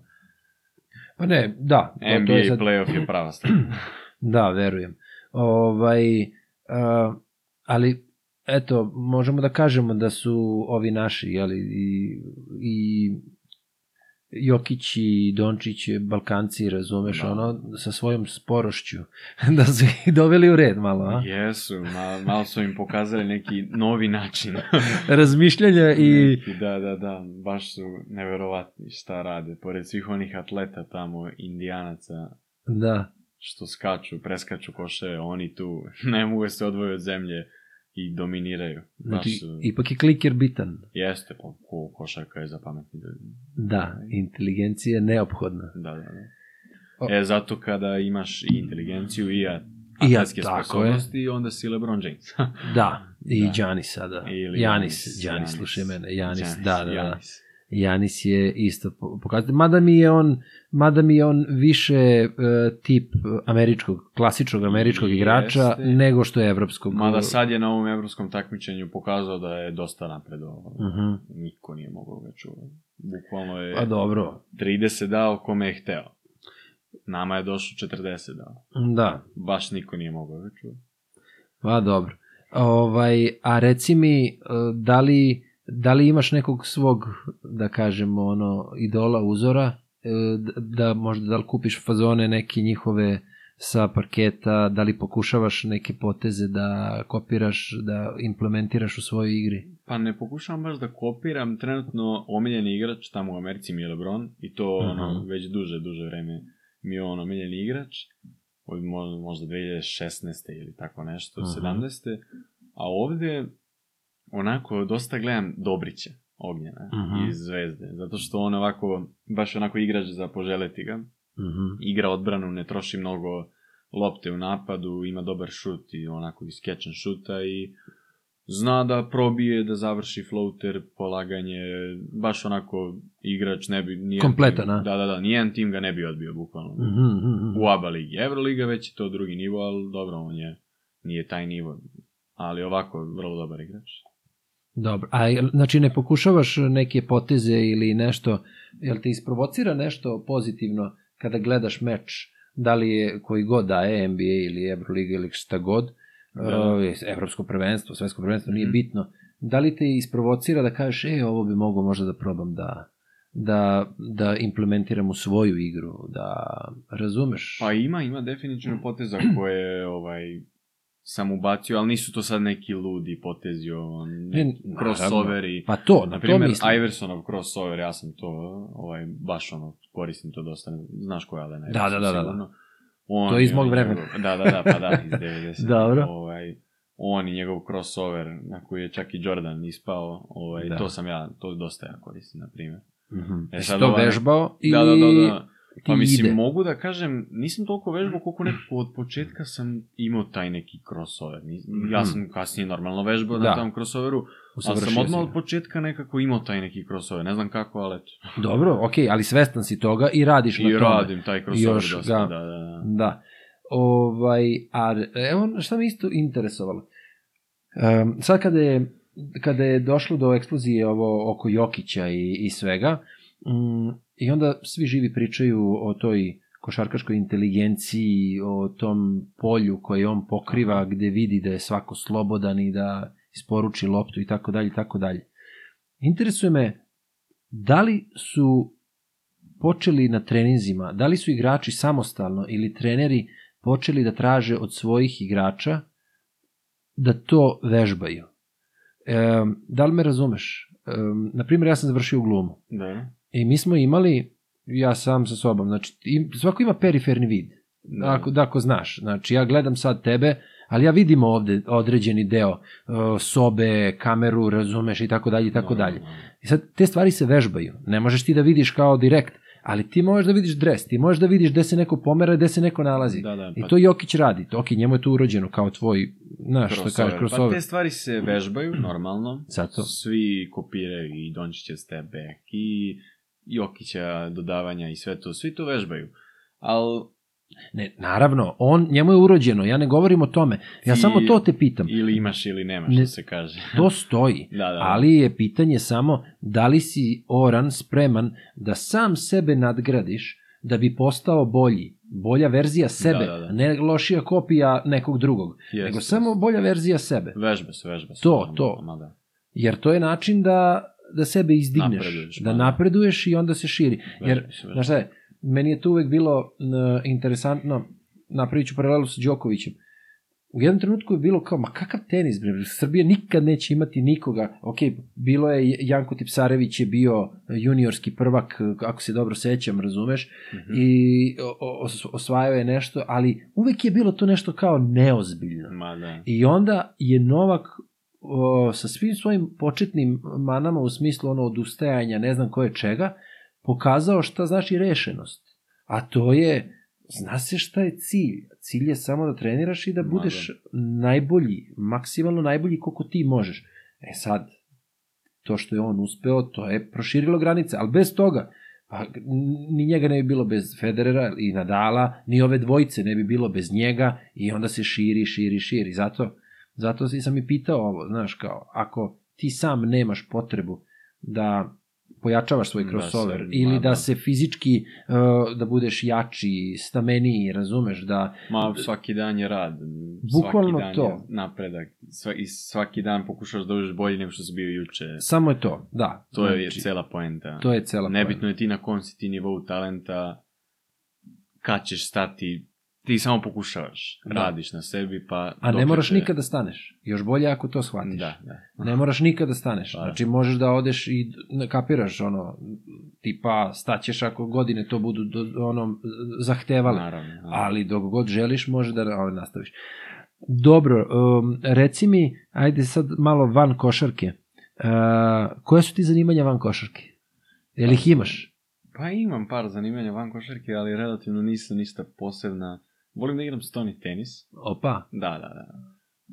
Pa ne, da. NBA to je sad, playoff je prava stvar. Da, verujem. Ovaj, uh, ali, eto, možemo da kažemo da su ovi naši, jeli, i, i Jokić i Dončić Balkanci, razumeš, Da. ono, sa svojom sporošću, da su ih doveli u red malo, a? Jesu, malo, malo su im pokazali neki novi način. Razmišljanja i... Neki, da, da, da, baš su neverovatni šta rade. Pored svih onih atleta tamo, indijanaca, Da, što skaču, preskaču koše, oni tu ne mogu se odvoje od zemlje i dominiraju. Baš znači, su, ipak je kliker bitan. Jeste, pa ko, košarka je za pametni ljudi. Da, inteligencija je neophodna. Da, da, da. E, zato kada imaš i inteligenciju i atletske je. sposobnosti, onda si LeBron James. Da, i Da. Giannis sada. Ili Janis, Janis, slušaj mene, Janis, Giannis, da, da, da. Giannis. Janis je isto po- pokazatelj. Mada mi je on, mada mi je on više e, tip američkog, klasičnog američkog Jeste. igrača nego što je evropskog. Mada sad je na ovom evropskom takmičenju pokazao da je dosta napredovao. Mhm. Niko nije mogao ga čuvati. Bukvalno je Pa dobro, 30 dao kome je hteo. Nama je došlo 40 dao. da, Baš niko nije mogao ga čuvati. pa dobro. Ovaj, a reci mi, e, da li, da li imaš nekog svog, da kažemo, ono, idola, uzora, e, da možda da li kupiš fazone neke njihove sa parketa, da li pokušavaš neke poteze da kopiraš, da implementiraš u svojoj igri? Pa ne pokušavam baš da kopiram, trenutno omiljeni igrač tamo u Americi mi je LeBron i to ono, Mhm. već duže, duže vreme mi je on omiljeni igrač, od možda 2016. ili tako nešto, Mhm. 17. A ovde onako dosta gledam Dobrića, Ognjena, Mhm. iz Zvezde, zato što on ovako, baš onako igrač za poželeti ga, Mhm. igra odbranu, ne troši mnogo lopte u napadu, ima dobar šut i onako iskečan šuta i zna da probije, da završi floater, polaganje, baš onako igrač ne bi... Nijedan Kompletan, a? Da, da, da, nijedan tim ga ne bi odbio, bukvalno. Mhm, mhm. U ABA ligi. Euroliga već je to drugi nivo, ali dobro, on je, nije taj nivo. Ali ovako, vrlo dobar igrač. Dobro, a znači ne pokušavaš neke poteze ili nešto, jel te isprovocira nešto pozitivno kada gledaš meč, da li je koji god da je NBA ili Euroliga ili šta god, Da. uh, evropsko prvenstvo, svetsko prvenstvo, nije Mhm. bitno, da li te isprovocira da kažeš, e, ovo bi mogao možda da probam da, da, da implementiram u svoju igru, da razumeš? Pa ima, ima definitivno poteza koje ovaj, sam ubacio, ali nisu to sad neki ludi potezi, ovo, naravno. crossoveri. Pa to, na Na to primjer, mislim. Iversonov crossover, ja sam to, ovaj, baš ono, koristim to dosta, znaš koja je Allen Da, da, da, da, da. sigurno. On To je iz i mog vremena. Da, da, da, pa da, iz 90. Dobro. Ovaj, on i njegov crossover, na koji je čak i Jordan ispao, ovaj, Da. to sam ja, to dosta ja koristim, na primjer. Mhm. E, Jesi sad to ova- vežbao ili Da, da, da, da. Ti Pa mislim, ide? mogu da kažem, nisam toliko vežbao koliko nekako od početka sam imao taj neki crossover. Nis- Ja sam kasnije normalno vežbao Mhm. Da. na tom crossoveru, ali sam odmah od početka nekako imao taj neki crossover. Ne znam kako, ali eto. Dobro, okej, ali svestan si toga i radiš na I tome. radim taj crossover Još dosta, ga- da, da, da. Da. Ovaj, a evo šta me isto interesovalo. Um, sad kada je, kada je došlo do eksplozije ovo oko Jokića i, i svega, um, i onda svi živi pričaju o toj košarkaškoj inteligenciji, o tom polju koje on pokriva, gde vidi da je svako slobodan i da isporuči loptu i tako dalje i tako dalje. Interesuje me, da li su počeli na treninzima, da li su igrači samostalno ili treneri počeli da traže od svojih igrača da to vežbaju. E, da li me razumeš? E, naprimjer, ja sam završio glumu Da, i mi smo imali ja sam sa sobom. Znači, svako ima periferni vid. Da. Ako, da, ako znaš. Znači, ja gledam sad tebe, ali ja vidim ovde određeni deo uh, sobe, kameru, razumeš i tako dalje i tako dalje. I sad te stvari se vežbaju. Ne možeš ti da vidiš kao direkt, ali ti možeš da vidiš dres, ti možeš da vidiš gde se neko pomera, gde se neko nalazi. Da, da, I pa- to Jokić radi. Ok, njemu je to urođeno kao tvoj, znaš, što kažeš, crossover. Pa te stvari se vežbaju, normalno. Zato. Svi kopiraju i Dončića step-back i Jokića dodavanja i sve to. Svi to vežbaju. Ali Ne, naravno, on, njemu je urođeno, ja ne govorim o tome. Ja Ti- samo to te pitam. ili imaš ili nemaš, Ne- što se kaže. To stoji. Da, da, da. Ali je pitanje samo da li si Oran spreman da sam sebe nadgradiš da bi postao bolji. Bolja verzija sebe, Da, da, da. ne lošija kopija nekog drugog, Jeste, nego samo bolja verzija sebe. Vežba se, vežba se. To, to. Ma da. Jer to je način da, da sebe izdigneš, Napreduješ, da da. napreduješ i onda se širi. Jer, Vežba se, vežba. znaš šta je, meni je to uvek bilo n, interesantno, napravit ću paralelu sa Đokovićem. U jednom trenutku je bilo kao, ma kakav tenis, bre, Srbija nikad neće imati nikoga. Ok, bilo je, Janko Tipsarević je bio juniorski prvak, ako se dobro sećam, razumeš, Mhm. i o- o- osvajao je nešto, ali uvek je bilo to nešto kao neozbiljno. Ma da. I onda je Novak o, sa svim svojim početnim manama u smislu ono odustajanja, ne znam koje čega, pokazao šta znači rešenost. A to je, zna se šta je cilj. Cilj je samo da treniraš i da budeš najbolji, maksimalno najbolji koliko ti možeš. E sad, to što je on uspeo, to je proširilo granice, ali bez toga, pa ni njega ne bi bilo bez Federera i Nadala, ni ove dvojice ne bi bilo bez njega i onda se širi, širi, širi. Zato, zato si sam i pitao ovo, znaš, kao, ako ti sam nemaš potrebu da pojačavaš svoj Da crossover se- ili da da. se fizički uh, da budeš jači, stameniji, razumeš, da Ma, svaki dan je rad. Bukvalno svaki dan to. Je napredak. Sva, I svaki dan pokušaš da uđeš bolji nego što si bio juče. samo je to, da. To je Znači, cela poenta. to je cela Nebitno je ti na kom si ti nivou talenta, kad ćeš stati, ti samo pokušavaš, Da. radiš na sebi, pa... A ne moraš te- nikad da staneš. Još bolje ako to shvatiš. Da, da. Ne moraš nikad da staneš. Pa. Znači možeš da odeš i kapiraš ono, tipa staćeš ako godine to budu do, ono zahtevale. Naravno. naravno. Ali dok god želiš može da ovo, nastaviš. Dobro, um, reci mi, ajde sad malo van košarke. Uh, koje su ti zanimanja van košarke? Jel ih imaš? Pa imam par zanimanja van košarke, ali relativno nisu ništa posebna. Volim da igram stoni tenis. Opa, Da, da, da.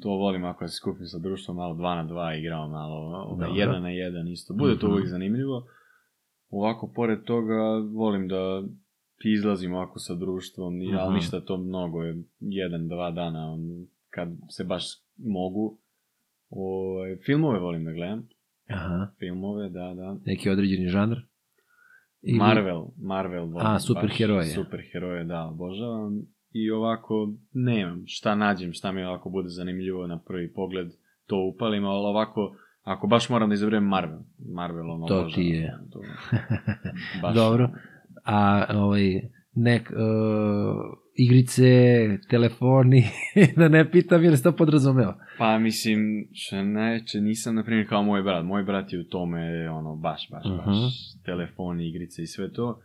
To volim ako se skupim sa društvom, malo 2 na 2 igramo, malo ovaj, Dobro. 1 na 1 isto. Bude to Mhm. uvijek zanimljivo. Ovako, pored toga, volim da izlazim ovako sa društvom, i, ali Mhm. ništa to mnogo, je jedan, dva dana, on, kad se baš mogu. Ovaj, filmove volim da gledam, aha, filmove, da, da. neki određeni žanr? Ili- Marvel, Marvel volim. A, baš, superheroje. Superheroje, da, obožavam. I ovako, nemam šta nađem, šta mi ovako bude zanimljivo na prvi pogled, to upalim, ali ovako, ako baš moram da izaberem Marvel, Marvel ono To ti je. To, baš, Dobro. A ovaj, nek, uh, igrice, telefoni, da ne pitam jer se to podrazumeo. Pa mislim, što najveće, nisam na primjer kao moj brat. Moj brat je u tome, ono, baš, baš, baš, Mhm. telefoni, igrice i sve to.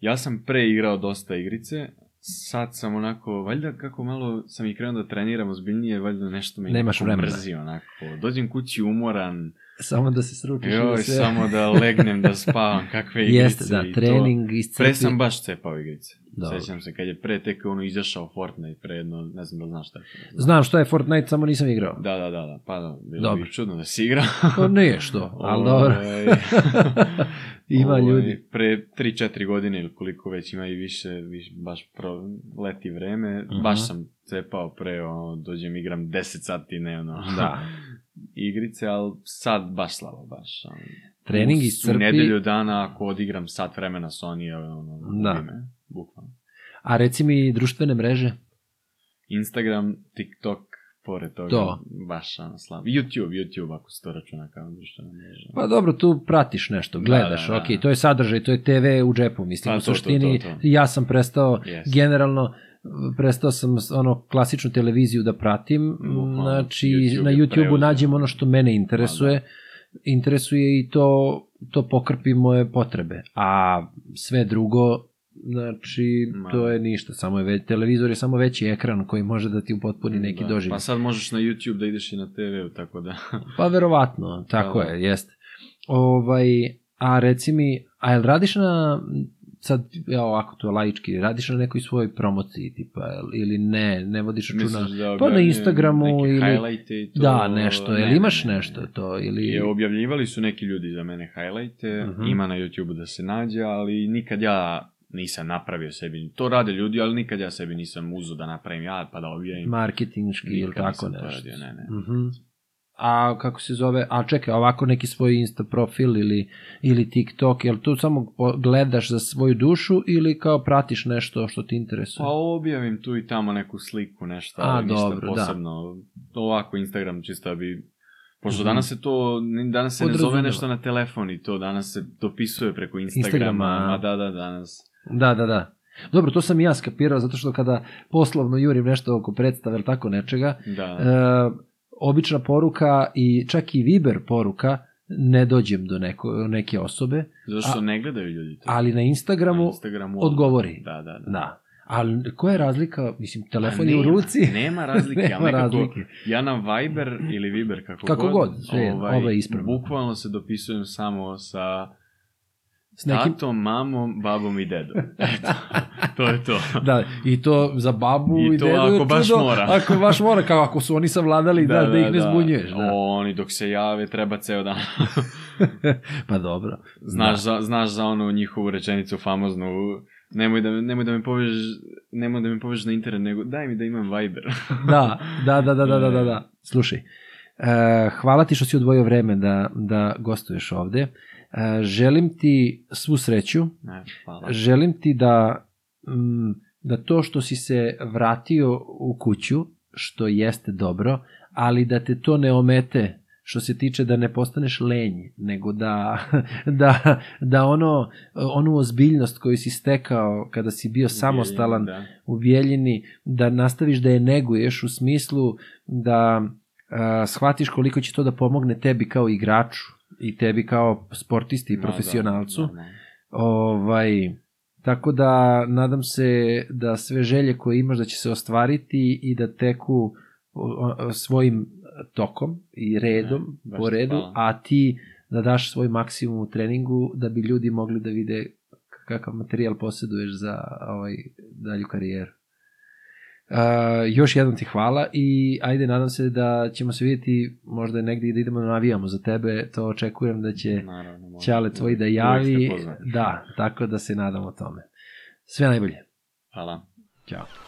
Ja sam pre igrao dosta igrice, sad sam onako, valjda kako malo sam i krenuo da treniram ozbiljnije, valjda nešto me Nemaš vremena. mrzi, onako. Dođem kući umoran, Samo da se sručiš da joj, sve... samo da legnem, da spavam, kakve igrice Jeste, da, trening iscrpi. Pre sam baš cepao igrice. Dobro. Sećam se kad je pre tek ono izašao Fortnite, pre jedno, ne znam da znaš šta je. Znam šta je Fortnite, samo nisam igrao. Da, da, da, da, pa da, bilo Dobro. bi čudno da si igrao. To nije što, ali dobro. Ovaj, Ima ovaj, ljudi. Pre 3-4 godine ili koliko već ima i više, više baš pro, leti vreme, Mhm. baš sam cepao pre, ono, dođem igram 10 sati dnevno. Da. Igrice, ali sad baš slabo, baš. ono. Trening U- iscrpi. U nedelju dana ako odigram sat vremena Sony, ono, Da. gubi me, bukvalno. A reci mi društvene mreže? Instagram, TikTok, pored toga, To. baš ono slabo. YouTube, YouTube ako se to računa kao društvena mreža. Pa dobro, tu pratiš nešto, gledaš, Da, da, da. ok, to je sadržaj, to je TV u džepu, mislim, Pa, u to, to, suštini, to, to. ja sam prestao, Yes. generalno, prestao sam ono klasičnu televiziju da pratim, Bukvalno, znači YouTube na YouTubeu nađem ono što mene interesuje, Pa, interesuje i to to pokrpi moje potrebe. A sve drugo, znači, Ma. to je ništa. Samo je već, televizor je samo veći ekran koji može da ti upotpuni neki da. doživljaj. Pa sad možeš na YouTube da ideš i na TV, tako da... Pa verovatno, tako Da, da. je, jeste. Ovaj, a reci mi, a jel radiš na, sad, ja ovako to laički, radiš na nekoj svojoj promociji, tipa, ili ne, ne vodiš računa, da pa na Instagramu ili, to... da, nešto, Ne, imaš ne, ne, nešto ne. to, ili, Je, objavljivali su neki ljudi za mene highlighte, Mhm. ima na YouTube da se nađe, ali nikad ja nisam napravio sebi. To rade ljudi, ali nikad ja sebi nisam uzo da napravim ja pa da objavim. marketinški ili tako nešto. radio, ne, ne. Mhm. A kako se zove, a čekaj, ovako neki svoj Insta profil ili, ili TikTok, jel tu samo gledaš za svoju dušu ili kao pratiš nešto što ti interesuje? Pa objavim tu i tamo neku sliku, nešto, A, ali ništa dobro, da. posebno. Ovako Instagram čisto da bi... Pošto Mhm. danas se to, danas se ne zove nešto na telefon i to, danas se dopisuje preko Instagrama, Instagrama, a? da, da, danas. Da, da, da. Dobro, to sam i ja skapirao, zato što kada poslovno jurim nešto oko predstave ili tako nečega, Da. e, obična poruka i čak i Viber poruka, ne dođem do neko, neke osobe, Zašto a- ne gledaju ljudi to? ali na Instagramu, Na Instagramu odgovori. Da, da, da. da. Ali koja je razlika, mislim, telefon Pa je u nema, ruci. Nema razlike, Nema ali nekako, razlike. ja na Viber ili Viber, kako, Kako god, sve je, ovo je ispravno. Bukvalno se dopisujem samo sa S nekim, tatom, mamom, babom i dedom. Eto, to je to. da, i to za babu i, I to dedu ako baš čudo, mora. Ako baš mora, kao ako su oni savladali da, da, ih ne zbunjuješ. Da. Oni dok se jave treba ceo dan. Pa dobro. znaš, za, znaš za onu njihovu rečenicu famoznu nemoj da, nemoj da me povež nemoj da me povežeš na internet, nego daj mi da imam Viber. Da, da, da, da, da, da, da, da. Slušaj, e, hvala ti što si odvojio vreme da, da gostuješ ovde. E, želim ti svu sreću, ne, hvala. želim ti da, mm, da to što si se vratio u kuću, što jeste dobro, ali da te to ne omete što se tiče da ne postaneš lenj, nego da, da, da ono, onu ozbiljnost koju si stekao kada si bio samostalan, Da. u Bijeljini, da nastaviš da je neguješ u smislu da a, shvatiš koliko će to da pomogne tebi kao igraču i tebi kao sportisti i profesionalcu. da, normalno. Ovaj, tako da nadam se da sve želje koje imaš da će se ostvariti i da teku svojim tokom i redom, Ne, po redu, hvala. a ti da daš svoj maksimum u treningu da bi ljudi mogli da vide kakav materijal posjeduješ za ovaj dalju karijeru. Uh, još jednom ti hvala i ajde nadam se da ćemo se vidjeti možda negdje i da idemo da navijamo za tebe, to očekujem da će Naravno. Ćale tvoj da javi, da, tako da se nadamo tome. Sve najbolje. Hvala. Ćao.